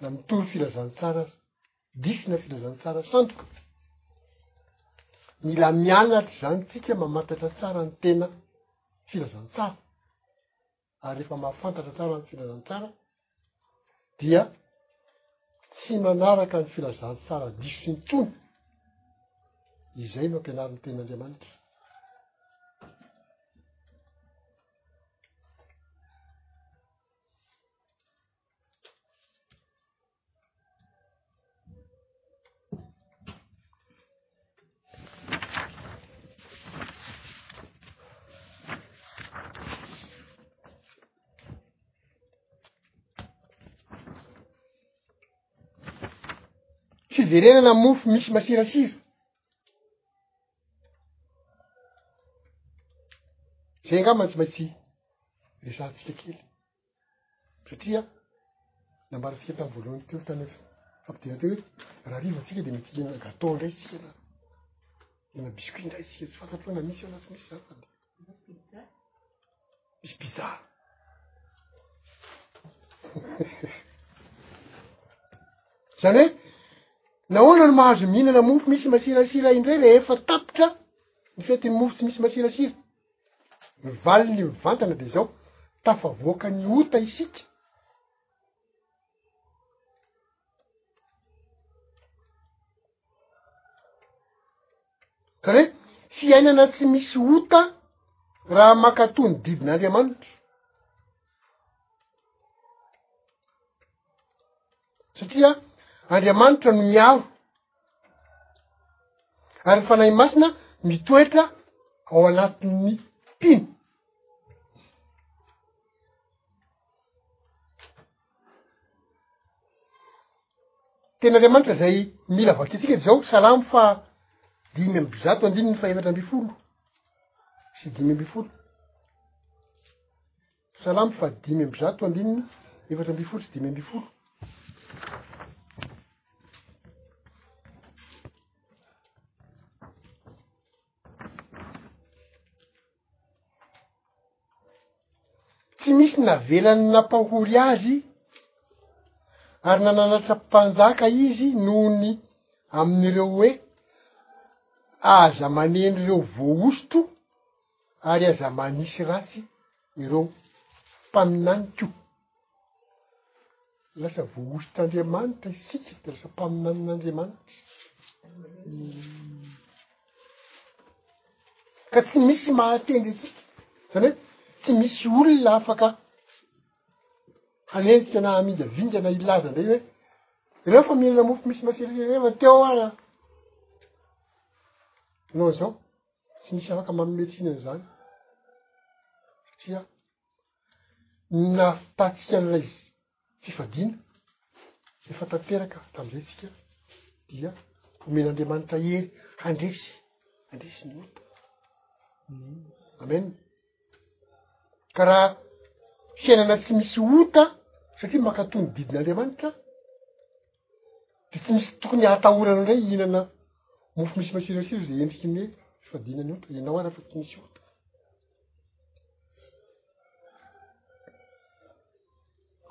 na mitory filazantsara aza, diso na filazantsara sandoka. Mila mianatra izany tsika mamantatra tsara ny tena filazantsara. ary rehefa mahafantatra tsara ny filazantsara dia tsy manaraka ny filazantsara diso intsony izay no ampianary ny tena andriamanitra fiverenana mofo misy masirasira zay angamba tsy maintsy resahantsika kely Satria nambarantsika tamin'ny voalohany teo tany amin'ny fampidirana teo hoe raha hariva tsika dia mety hihinana gâteau indray isika na hihinana biscuit indray isika tsy fantatro hoe na misy eo na tsy misy zany fa dia misy pizza zany hoe nahoana no mahazo mihinana mofo misy masirasira indray rehefa tapitra ny fetin'ny mofo tsy misy masirasira ny valiny mivantana de zao tafavoaka ny ota isika zany hoe fiainana tsy misy ota raha mankatoa ny didin'andriamanitra satria andriamanitra no miaro ary ny fanahy masina mitoetra ao anatin'ny mpino tena andriamanitra zay mila vakitsika dy zao salamo fa dimy amby zato andininy fa efatra amby folo sy dimy amby folo Salamo faha dimy amby zato andininy efatra ambin'ny folo sy dimy ambin'ny folo Tsy misy navelany nampahory azy ary nananatra mpanjaka izy noho ny amin'ireo hoe aza maneno ireo voahosotra o. ary aza manisy ratsy ireo mpaminany ko. Lasa voahosotr'Andriamanitra isika, de lasa mpaminanin'Andriamanitra. Ka tsy misy mahatendry antsika, zany hoe tsy misy olona afaka hanenjika na hamingavinga na hilaza indray hoe reo fa mihinana mofo misy masira teo ara, noho zao. Tsy misy afaka manome tsiny an'izany, satria ny nahafatantsika an'ilay fifadiana, tsy efa tanteraka tamin'izay tsika, dia omen'Andriamanitra hery handresy, handresy ny ota. Amena. Ka raha fiainana tsy misy ota, satria mankatò ny didin'Andriamanitra, De tsy misy tokony hatahorana ndray hihinana mofo misy masirosiro ze endriky ny hoe fifadiana ny ota, enao ara fa tsy misy ota.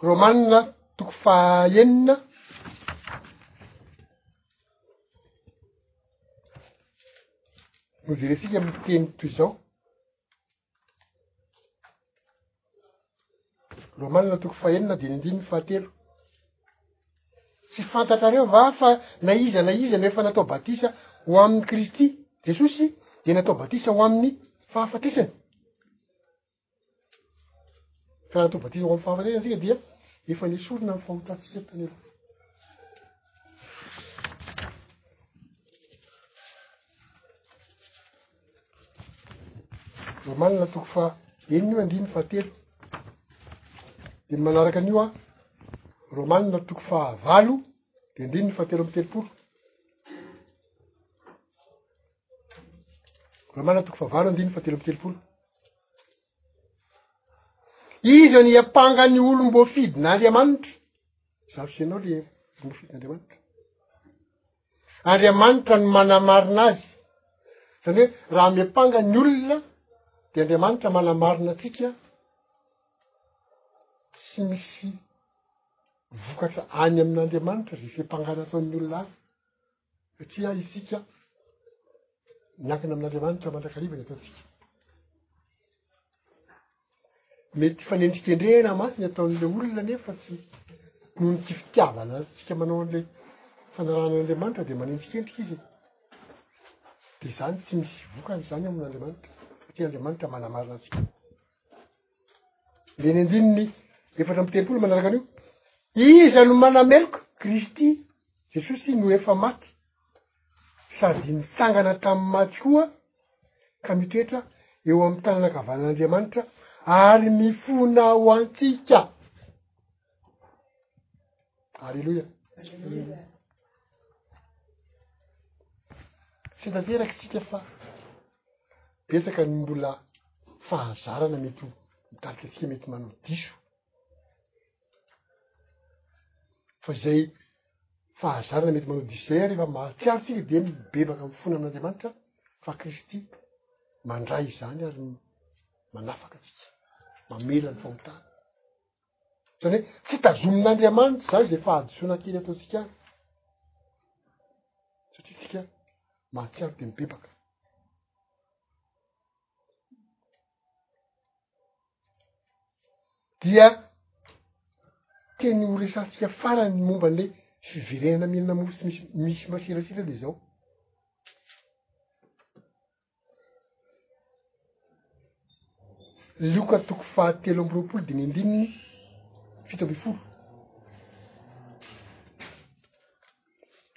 Romanina toko faha enina no jerentsika amy teny toy zao. Romanina toko fahenina diny andininy fahatelo. Tsy fantatrareo va fa na iza na iza no efa natao batisa ho amin'i Kristy Jesosy dia natao batisa ho amin'ny fahafatesany? Fa natao batisa ho amin'ny fahafatesany tsika dia efa nesorina amin'ny fahotantsika tany aloha. Romanina toko faha enina andininy faha telo de ny manaraka an'io an romanina toko faha valo de andininy faha telo amby telopolo romanina toko faha valo andininy faha telo amby telopolo iza ny ampanga ny olom-boafidin'Andriamanitra zafy sy ianao le olom-boafidin'Andriamanitra Andriamanitra no manamarina azy. Izany hoe raha miampanga ny olona dia Andriamanitra manamarina antsika tsy misy vokatra any amin'Andriamanitra izay fiampangana ataon'ny olona azy satria isika miankina amin'Andriamanitra mandrakariva ny ataontsika. Mety fanendrikendrehana mantsy ny ataon'ilay olona anefa fa tsy noho ny tsy fitiavana antsika manao an'ilay fanarahana an'Andriamanitra dia manendrikendrika izy e. Dia izany tsy misy vokany izany eo amin'Andriamanitra satria Andriamanitra manamarina antsika. Dia ny andininy efatra amby telopolo manaraka an'io. Iza no manameloka? Kristy Jesosy no efa maty sady nitsangana tamin'ny maty koa ka mitoetra eo amin'ny tanana ankavanan'Andriamanitra ary mifona ho antsika. Aleloia. Tsy tanteraky tsika fa betsaka ny mbola fahazarana mety ho mitarika atsika mety manao diso Fa izay fahazarana mety manody izay ary rehefa mahatsiaro tsika dia mibebaka amin'ny fona amin'Andriamanitra fa Kristy mandray izany ary manafaka atsika, mamela ny fahotana. Zany hoe tsy tazomin'Andriamanitra izany izay fahadisoana kely ataontsika any. Satria tsika mahatsiaro dia mibebaka. dia teny ho resahantsika farany momba an'ilay fiverenana mihinana mofo tsy misy misy masirasira de zao lioka toko fahatelo amby roapolo dimy ambininy fito amby folo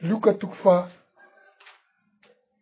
lioka toko faha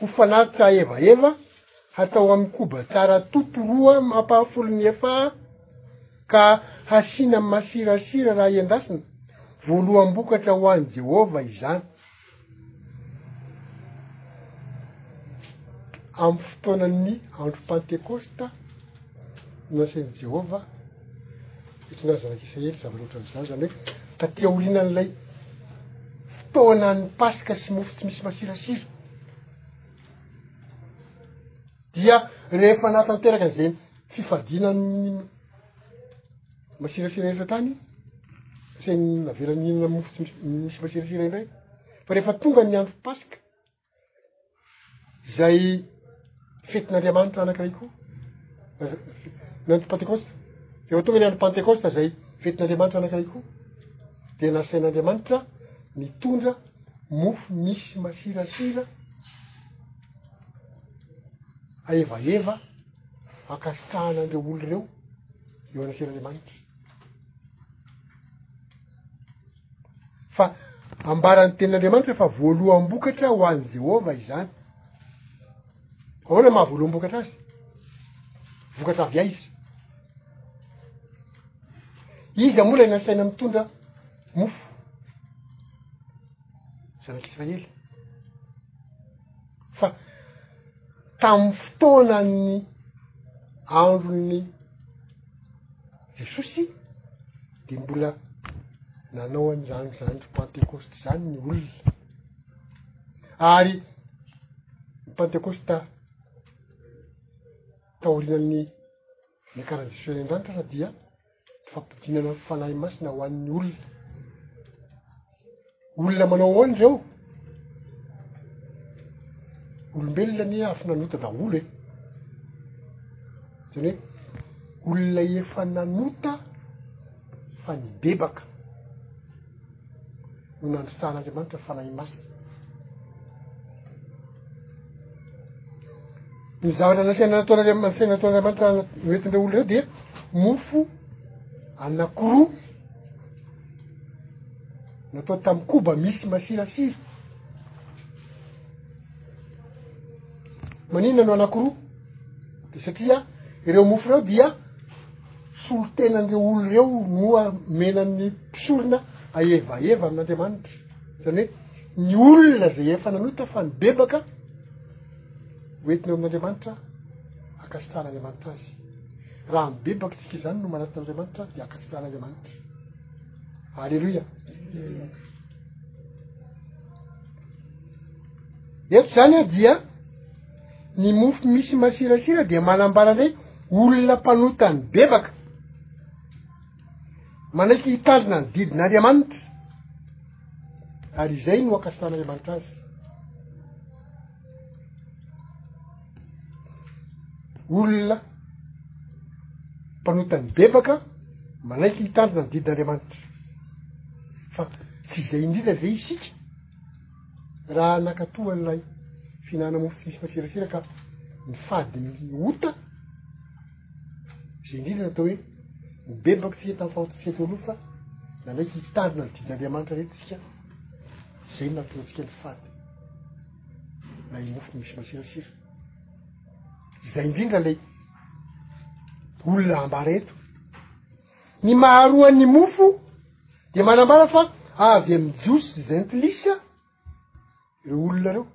Ho fanatitra evaheva hatao amin'ny koba tsara topy roa mampahafolo mihefaha ka hasiana masirasira raha endasina, voaloham-bokatra ho an'i Jehovah izany. Amin'ny fotoanan'ny andro Pantekôsta, nasain'i Jehovah. Tsy nahazo zanak'Israely zavatra ohatran'izany, izany hoe taty aorianan'ilay fotoanan'ny Paska sy mofo tsy misy masirasira. Dia rehefa nahatanteraka an'izay fifadiana ny masirasira rehetra tany, tsy ny navelany hihinana mofo tsy misy masirasira indray, fa rehefa tonga ny andro Paska, izay fetin'Andriamanitra anankiray koa ny andro pantekosta eo tonga ny andro pantekosta zay fetin'Andriamanitra anankiray koa dia nasain'Andriamanitra nitondra mofo misy masirasira aevaeva ankasitrahana an'ireo olo ireo eo anasian'Andriamanitra Fa ambaran'ny tenin'Andriamanitra fa voaloham-bokatra ho an'i Jehovah izany. Ahoana maha voaloham-bokatra azy? Vokatra avy aiza? Iza moa ilay nasaina mitondra mofo? Zanak'Israely. Fa tamin'ny fotoanan'ny andron'ny Jesosy dia mbola nanao an'izany zandry pantekosta izany ny olona, ary ny pantekosta taorian'ny niakaran'i Jesosy any an-danitra aza dia ny fampidinana ny Fanahy Masina ho an'ny olona. Olona manao ahoana ireo? Olombelona anie afinanota daholo e! Zany hoe olona efa nanota fa nibebaka no nandrosahan'Andriamanitra fanahy masina. Ny zavatra nasaina nataon'Andriamanitra nataon'Andriamanitra noentin'ireo olona ireo dia mofo anankiroa natao tamin'ny koba misy masirasira maninona no anakiroa de satria ireo mofo ireo dia solontenan'ireo olo ireo noa menan'ny mpisorona aevaeva amin'andriamanitra zany hoe ny olona zay efa nanota fa ny bebaka hoetiny eo amin'andriamanitra akasitrahan'andriamanitra azy raha mibebaka tsika izany no manatona andriamanitra de akasitrahan'andriamanitra Aleloia. Eto izany a dia ny mofo misy masirasira dia manambara ndray olona mpanotany bebaka manaiky hitandrina ny didin'Andriamanitra ary izay no akasan'Andriamanitra azy. Olona mpanota mibebaka manaiky hitandrina ny didin'Andriamanitra. Fa tsy izay indrindra ve isika? Raha nakatoa an'ilay fihinana mofo tsy misy masirasira ka mifady ny ota, izay indrindra natao hoe mibebaka tsika tamin'ny fahototsia teo aloha fa nanaiky hitandrina ny didin'Andriamanitra rehetra tsika. Izay no nahatonga antsika nifady. Na i mofo misy masirasira. Izay indrindra ilay olona ambara eto. Ny maharoan'ny mofo dia manambara fa avy amin'ny jiosy zentilisa ireo olona ireo.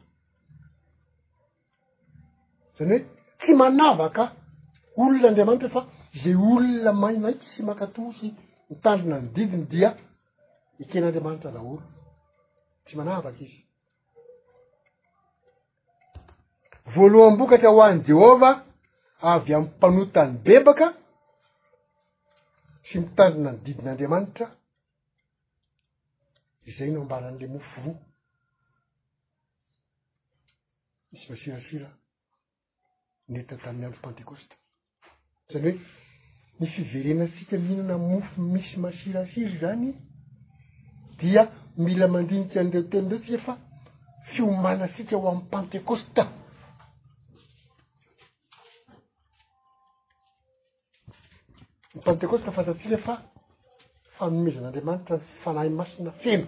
Zany hoe tsy manavaka olona Andriamanitra fa ze olona maimaika sy mankatò sy mitandrina ny didiny dia eken'Andriamanitra daholo. Tsy manavaka izy. Voaloham-bokatra ho an'i Jehovah avy amin'ny mpanota ny bebaka sy mitandrina ny didin'Andriamanitra, izay no ambaran'le mofo roa. Misy masirasira neta tamin'ny andro pantekosta zany hoe ny fiverenatsika mihinana mofo misy masirasira izany dia mila mandinika an'ireo teny reo tsika fa fiomanantsika ho amn'ny pantekosta Ny Pantekosta fantatsika fa fanomezan'Andriamanitra ny Fanahy Masina feno,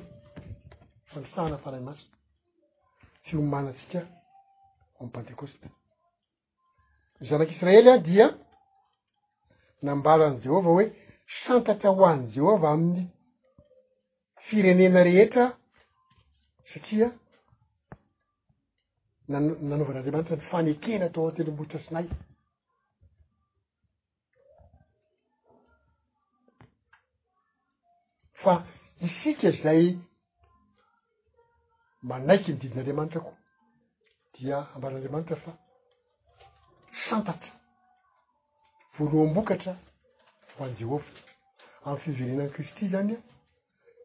fanisahana Fanahy Masina, fiomanantsika amin'ny Pantekosta. Ny zanak'Israely an dia nambaran'i Jehovah hoe santatra ho an'i Jehovah amin'ny firenena rehetra satria nanaovan'Andriamanitra ny fanekena tao an-tendrombohitra Sinay. Fa isika izay manaiky ny didin'Andriamanitra koa dia ambaran'Andriamanitra fa santatra, voaloham-bokatra ho an'i Jehovah. Amin'ny fiverenan'i Kristy izany an,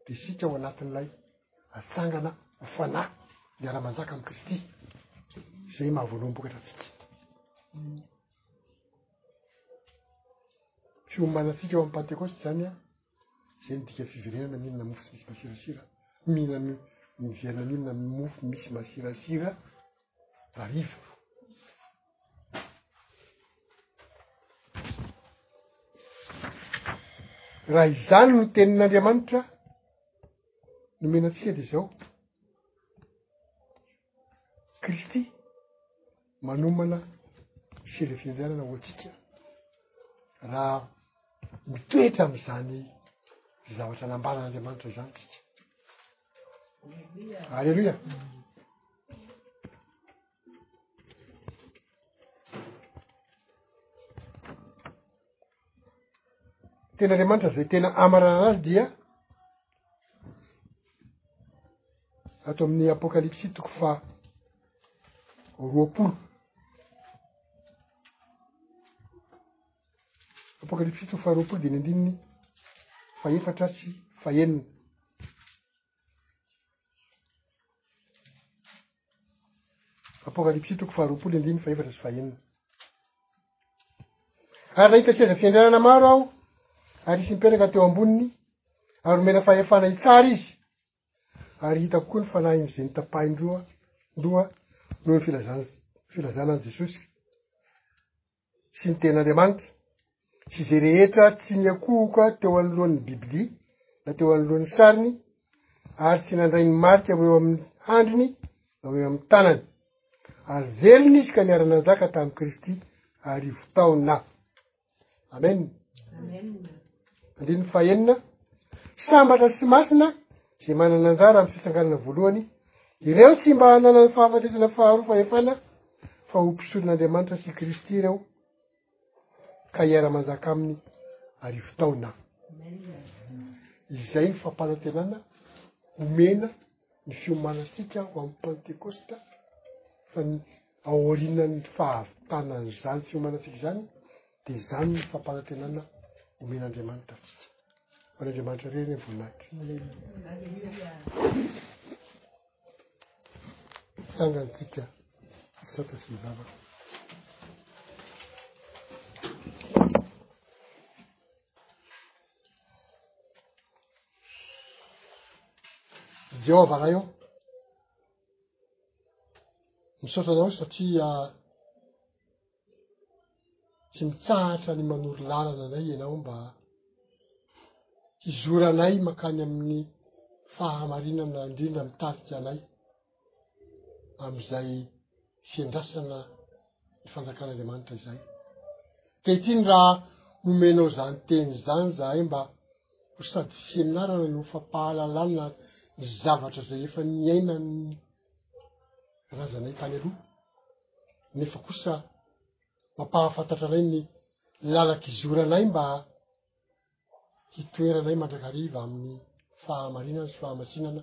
dia isika ao anatin'ilay atsangana ho fanahy miara-manjaka amin'i Kristy izay mahavoaloam-bokatra antsika. Fiomanantsika ao amin'ny Pantekôsty izany an, izay midika fiverenana mihinana mofo tsy misy masirasira, mihinana miverina mihinana mofo misy masirasira hariva. raha izany no tenin'andriamanitra nomena antsika de zao kristy manomana seza fiandrianana ho antsika raha mitoetra am'izany zavatra nambaran'andriamanitra zany tsika aleloia tena andriamanitra zay tena amarana azy dia ato amin'ny apokalipsy toko fa roapolo apokalipsy toko fa roapolo de ny andininy fa efatra sy fa enina Apokalypsy toko faharoapolo andininy fahefatra sy fahenina ary nahita seza fiandrianana maro aho ary isy mipetraka teo amboniny ary omena fahefana hitsara izy ary hitako koa ny fanahiny izay nitapahiny roa loha noho ny filazana filazana any jesosy sy ny Tenin'Andriamanitra sy izay rehetra tsy niankohoka teo anoloan'ny Biblia na teo anoloan'ny sariny ary tsy nandray ny marika ho eo amin'ny handriny na ho eo amin'ny tanany. Ary velona izy ka niara-nanjaka tamin'i Kristy arivo taona. Amen. Andininy fahenina. Sambatra sy masina izay manana anjara amin'ny fisanganana voalohany, ireo tsy mba hananany fahafatesana faharoa fahefana fa ho mpisoron'Andriamanitra sy Kristy ireo ka hiara-manjaka aminy arivo taona. Izay ny fampanantenana omena ny fiomanantsika ho amin'ny Pantekosta fa ny aorianan'ny fahavitanan'izany fiomanantsika izany Dia izany ny fampanantenana omen'Andriamanitra antsika. Ho an'Andriamanitra irery ny voninahitra. sangantsika hisaotra sy hivavaka jehovah raha eo misaotra anao satria ah, Tsy mitsahatra ny manoro lalana anay ianao mba hizoranay mankany amin'ny fahamarinana indrindra mitarika anay amin'izay fiandrasana ny fanjakan'Andriamanitra izay. Ankehitriny raha omenao izany teny izany izahay mba ho sady fianarana no fampahalalana ny zavatra izay efa niainan'ny razanay tany aloha nefa kosa mampahafantatra anay ny lala-kizoranay mba hitoeranay mandrakariva amin'ny fahamarinana sy fahamasinana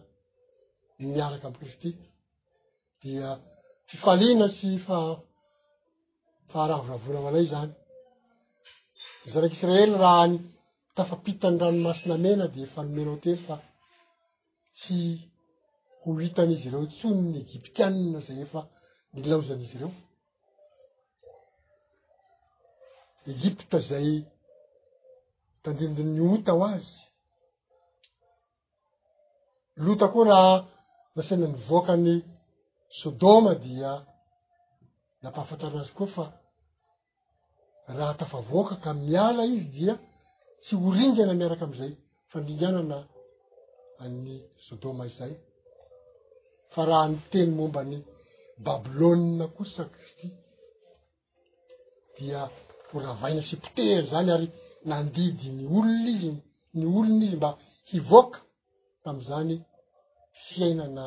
miaraka amin'i Kristy dia fifaliana sy fa faharavoravoana ho anay izany ny zanak'isiraely raha any tafapitan'ny ranomasina mena dia efa nomenao teny fa tsy ho hitan'izy ireo intsony ny Egyptianina izay efa nilaozan'izy ireo. Egypta izay tandindon'ny ota ho azy. Lota koa raha nasaina nivoaka ny Sodoma dia nampahafantarina azy koa fa raha tafavoaka ka miala izy dia tsy ho ringana miaraka am'izay fandringanana an'ny sodoma izay fa raha ny teny momba ny babylona kosa kristy dia horavaina sy potehany zany ary nandidy ny olona izy ny olona izy mba hivoaka tamin'izany fiainana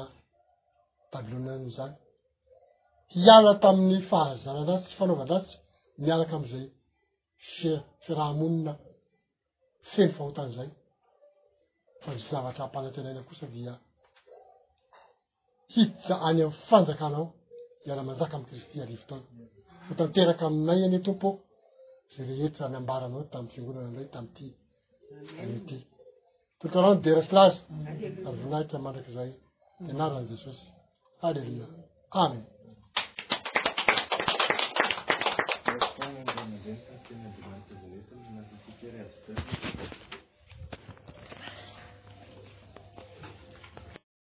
Babylonianina izany. Hiala tamin'ny fahazaran-dratsy sy fanaovan-dratsy miaraka amin'izay fiaraha-monina feno fahotana izay. Fa ny zavatra ampanantenaina kosa dia hiditra any amin'ny fanjakanao, hiara-manjaka amin'i Kristy arivo taona. Ho tanteraka aminay anie Tompo ô, izay rehetra nambaranao tamin'ny fiangonana indray tamin'ity anio ity. Torotanao ny dera sy laza, ary voninahitra mandrakizay, ny anaran'i Jesosy. Haleloia. Amen.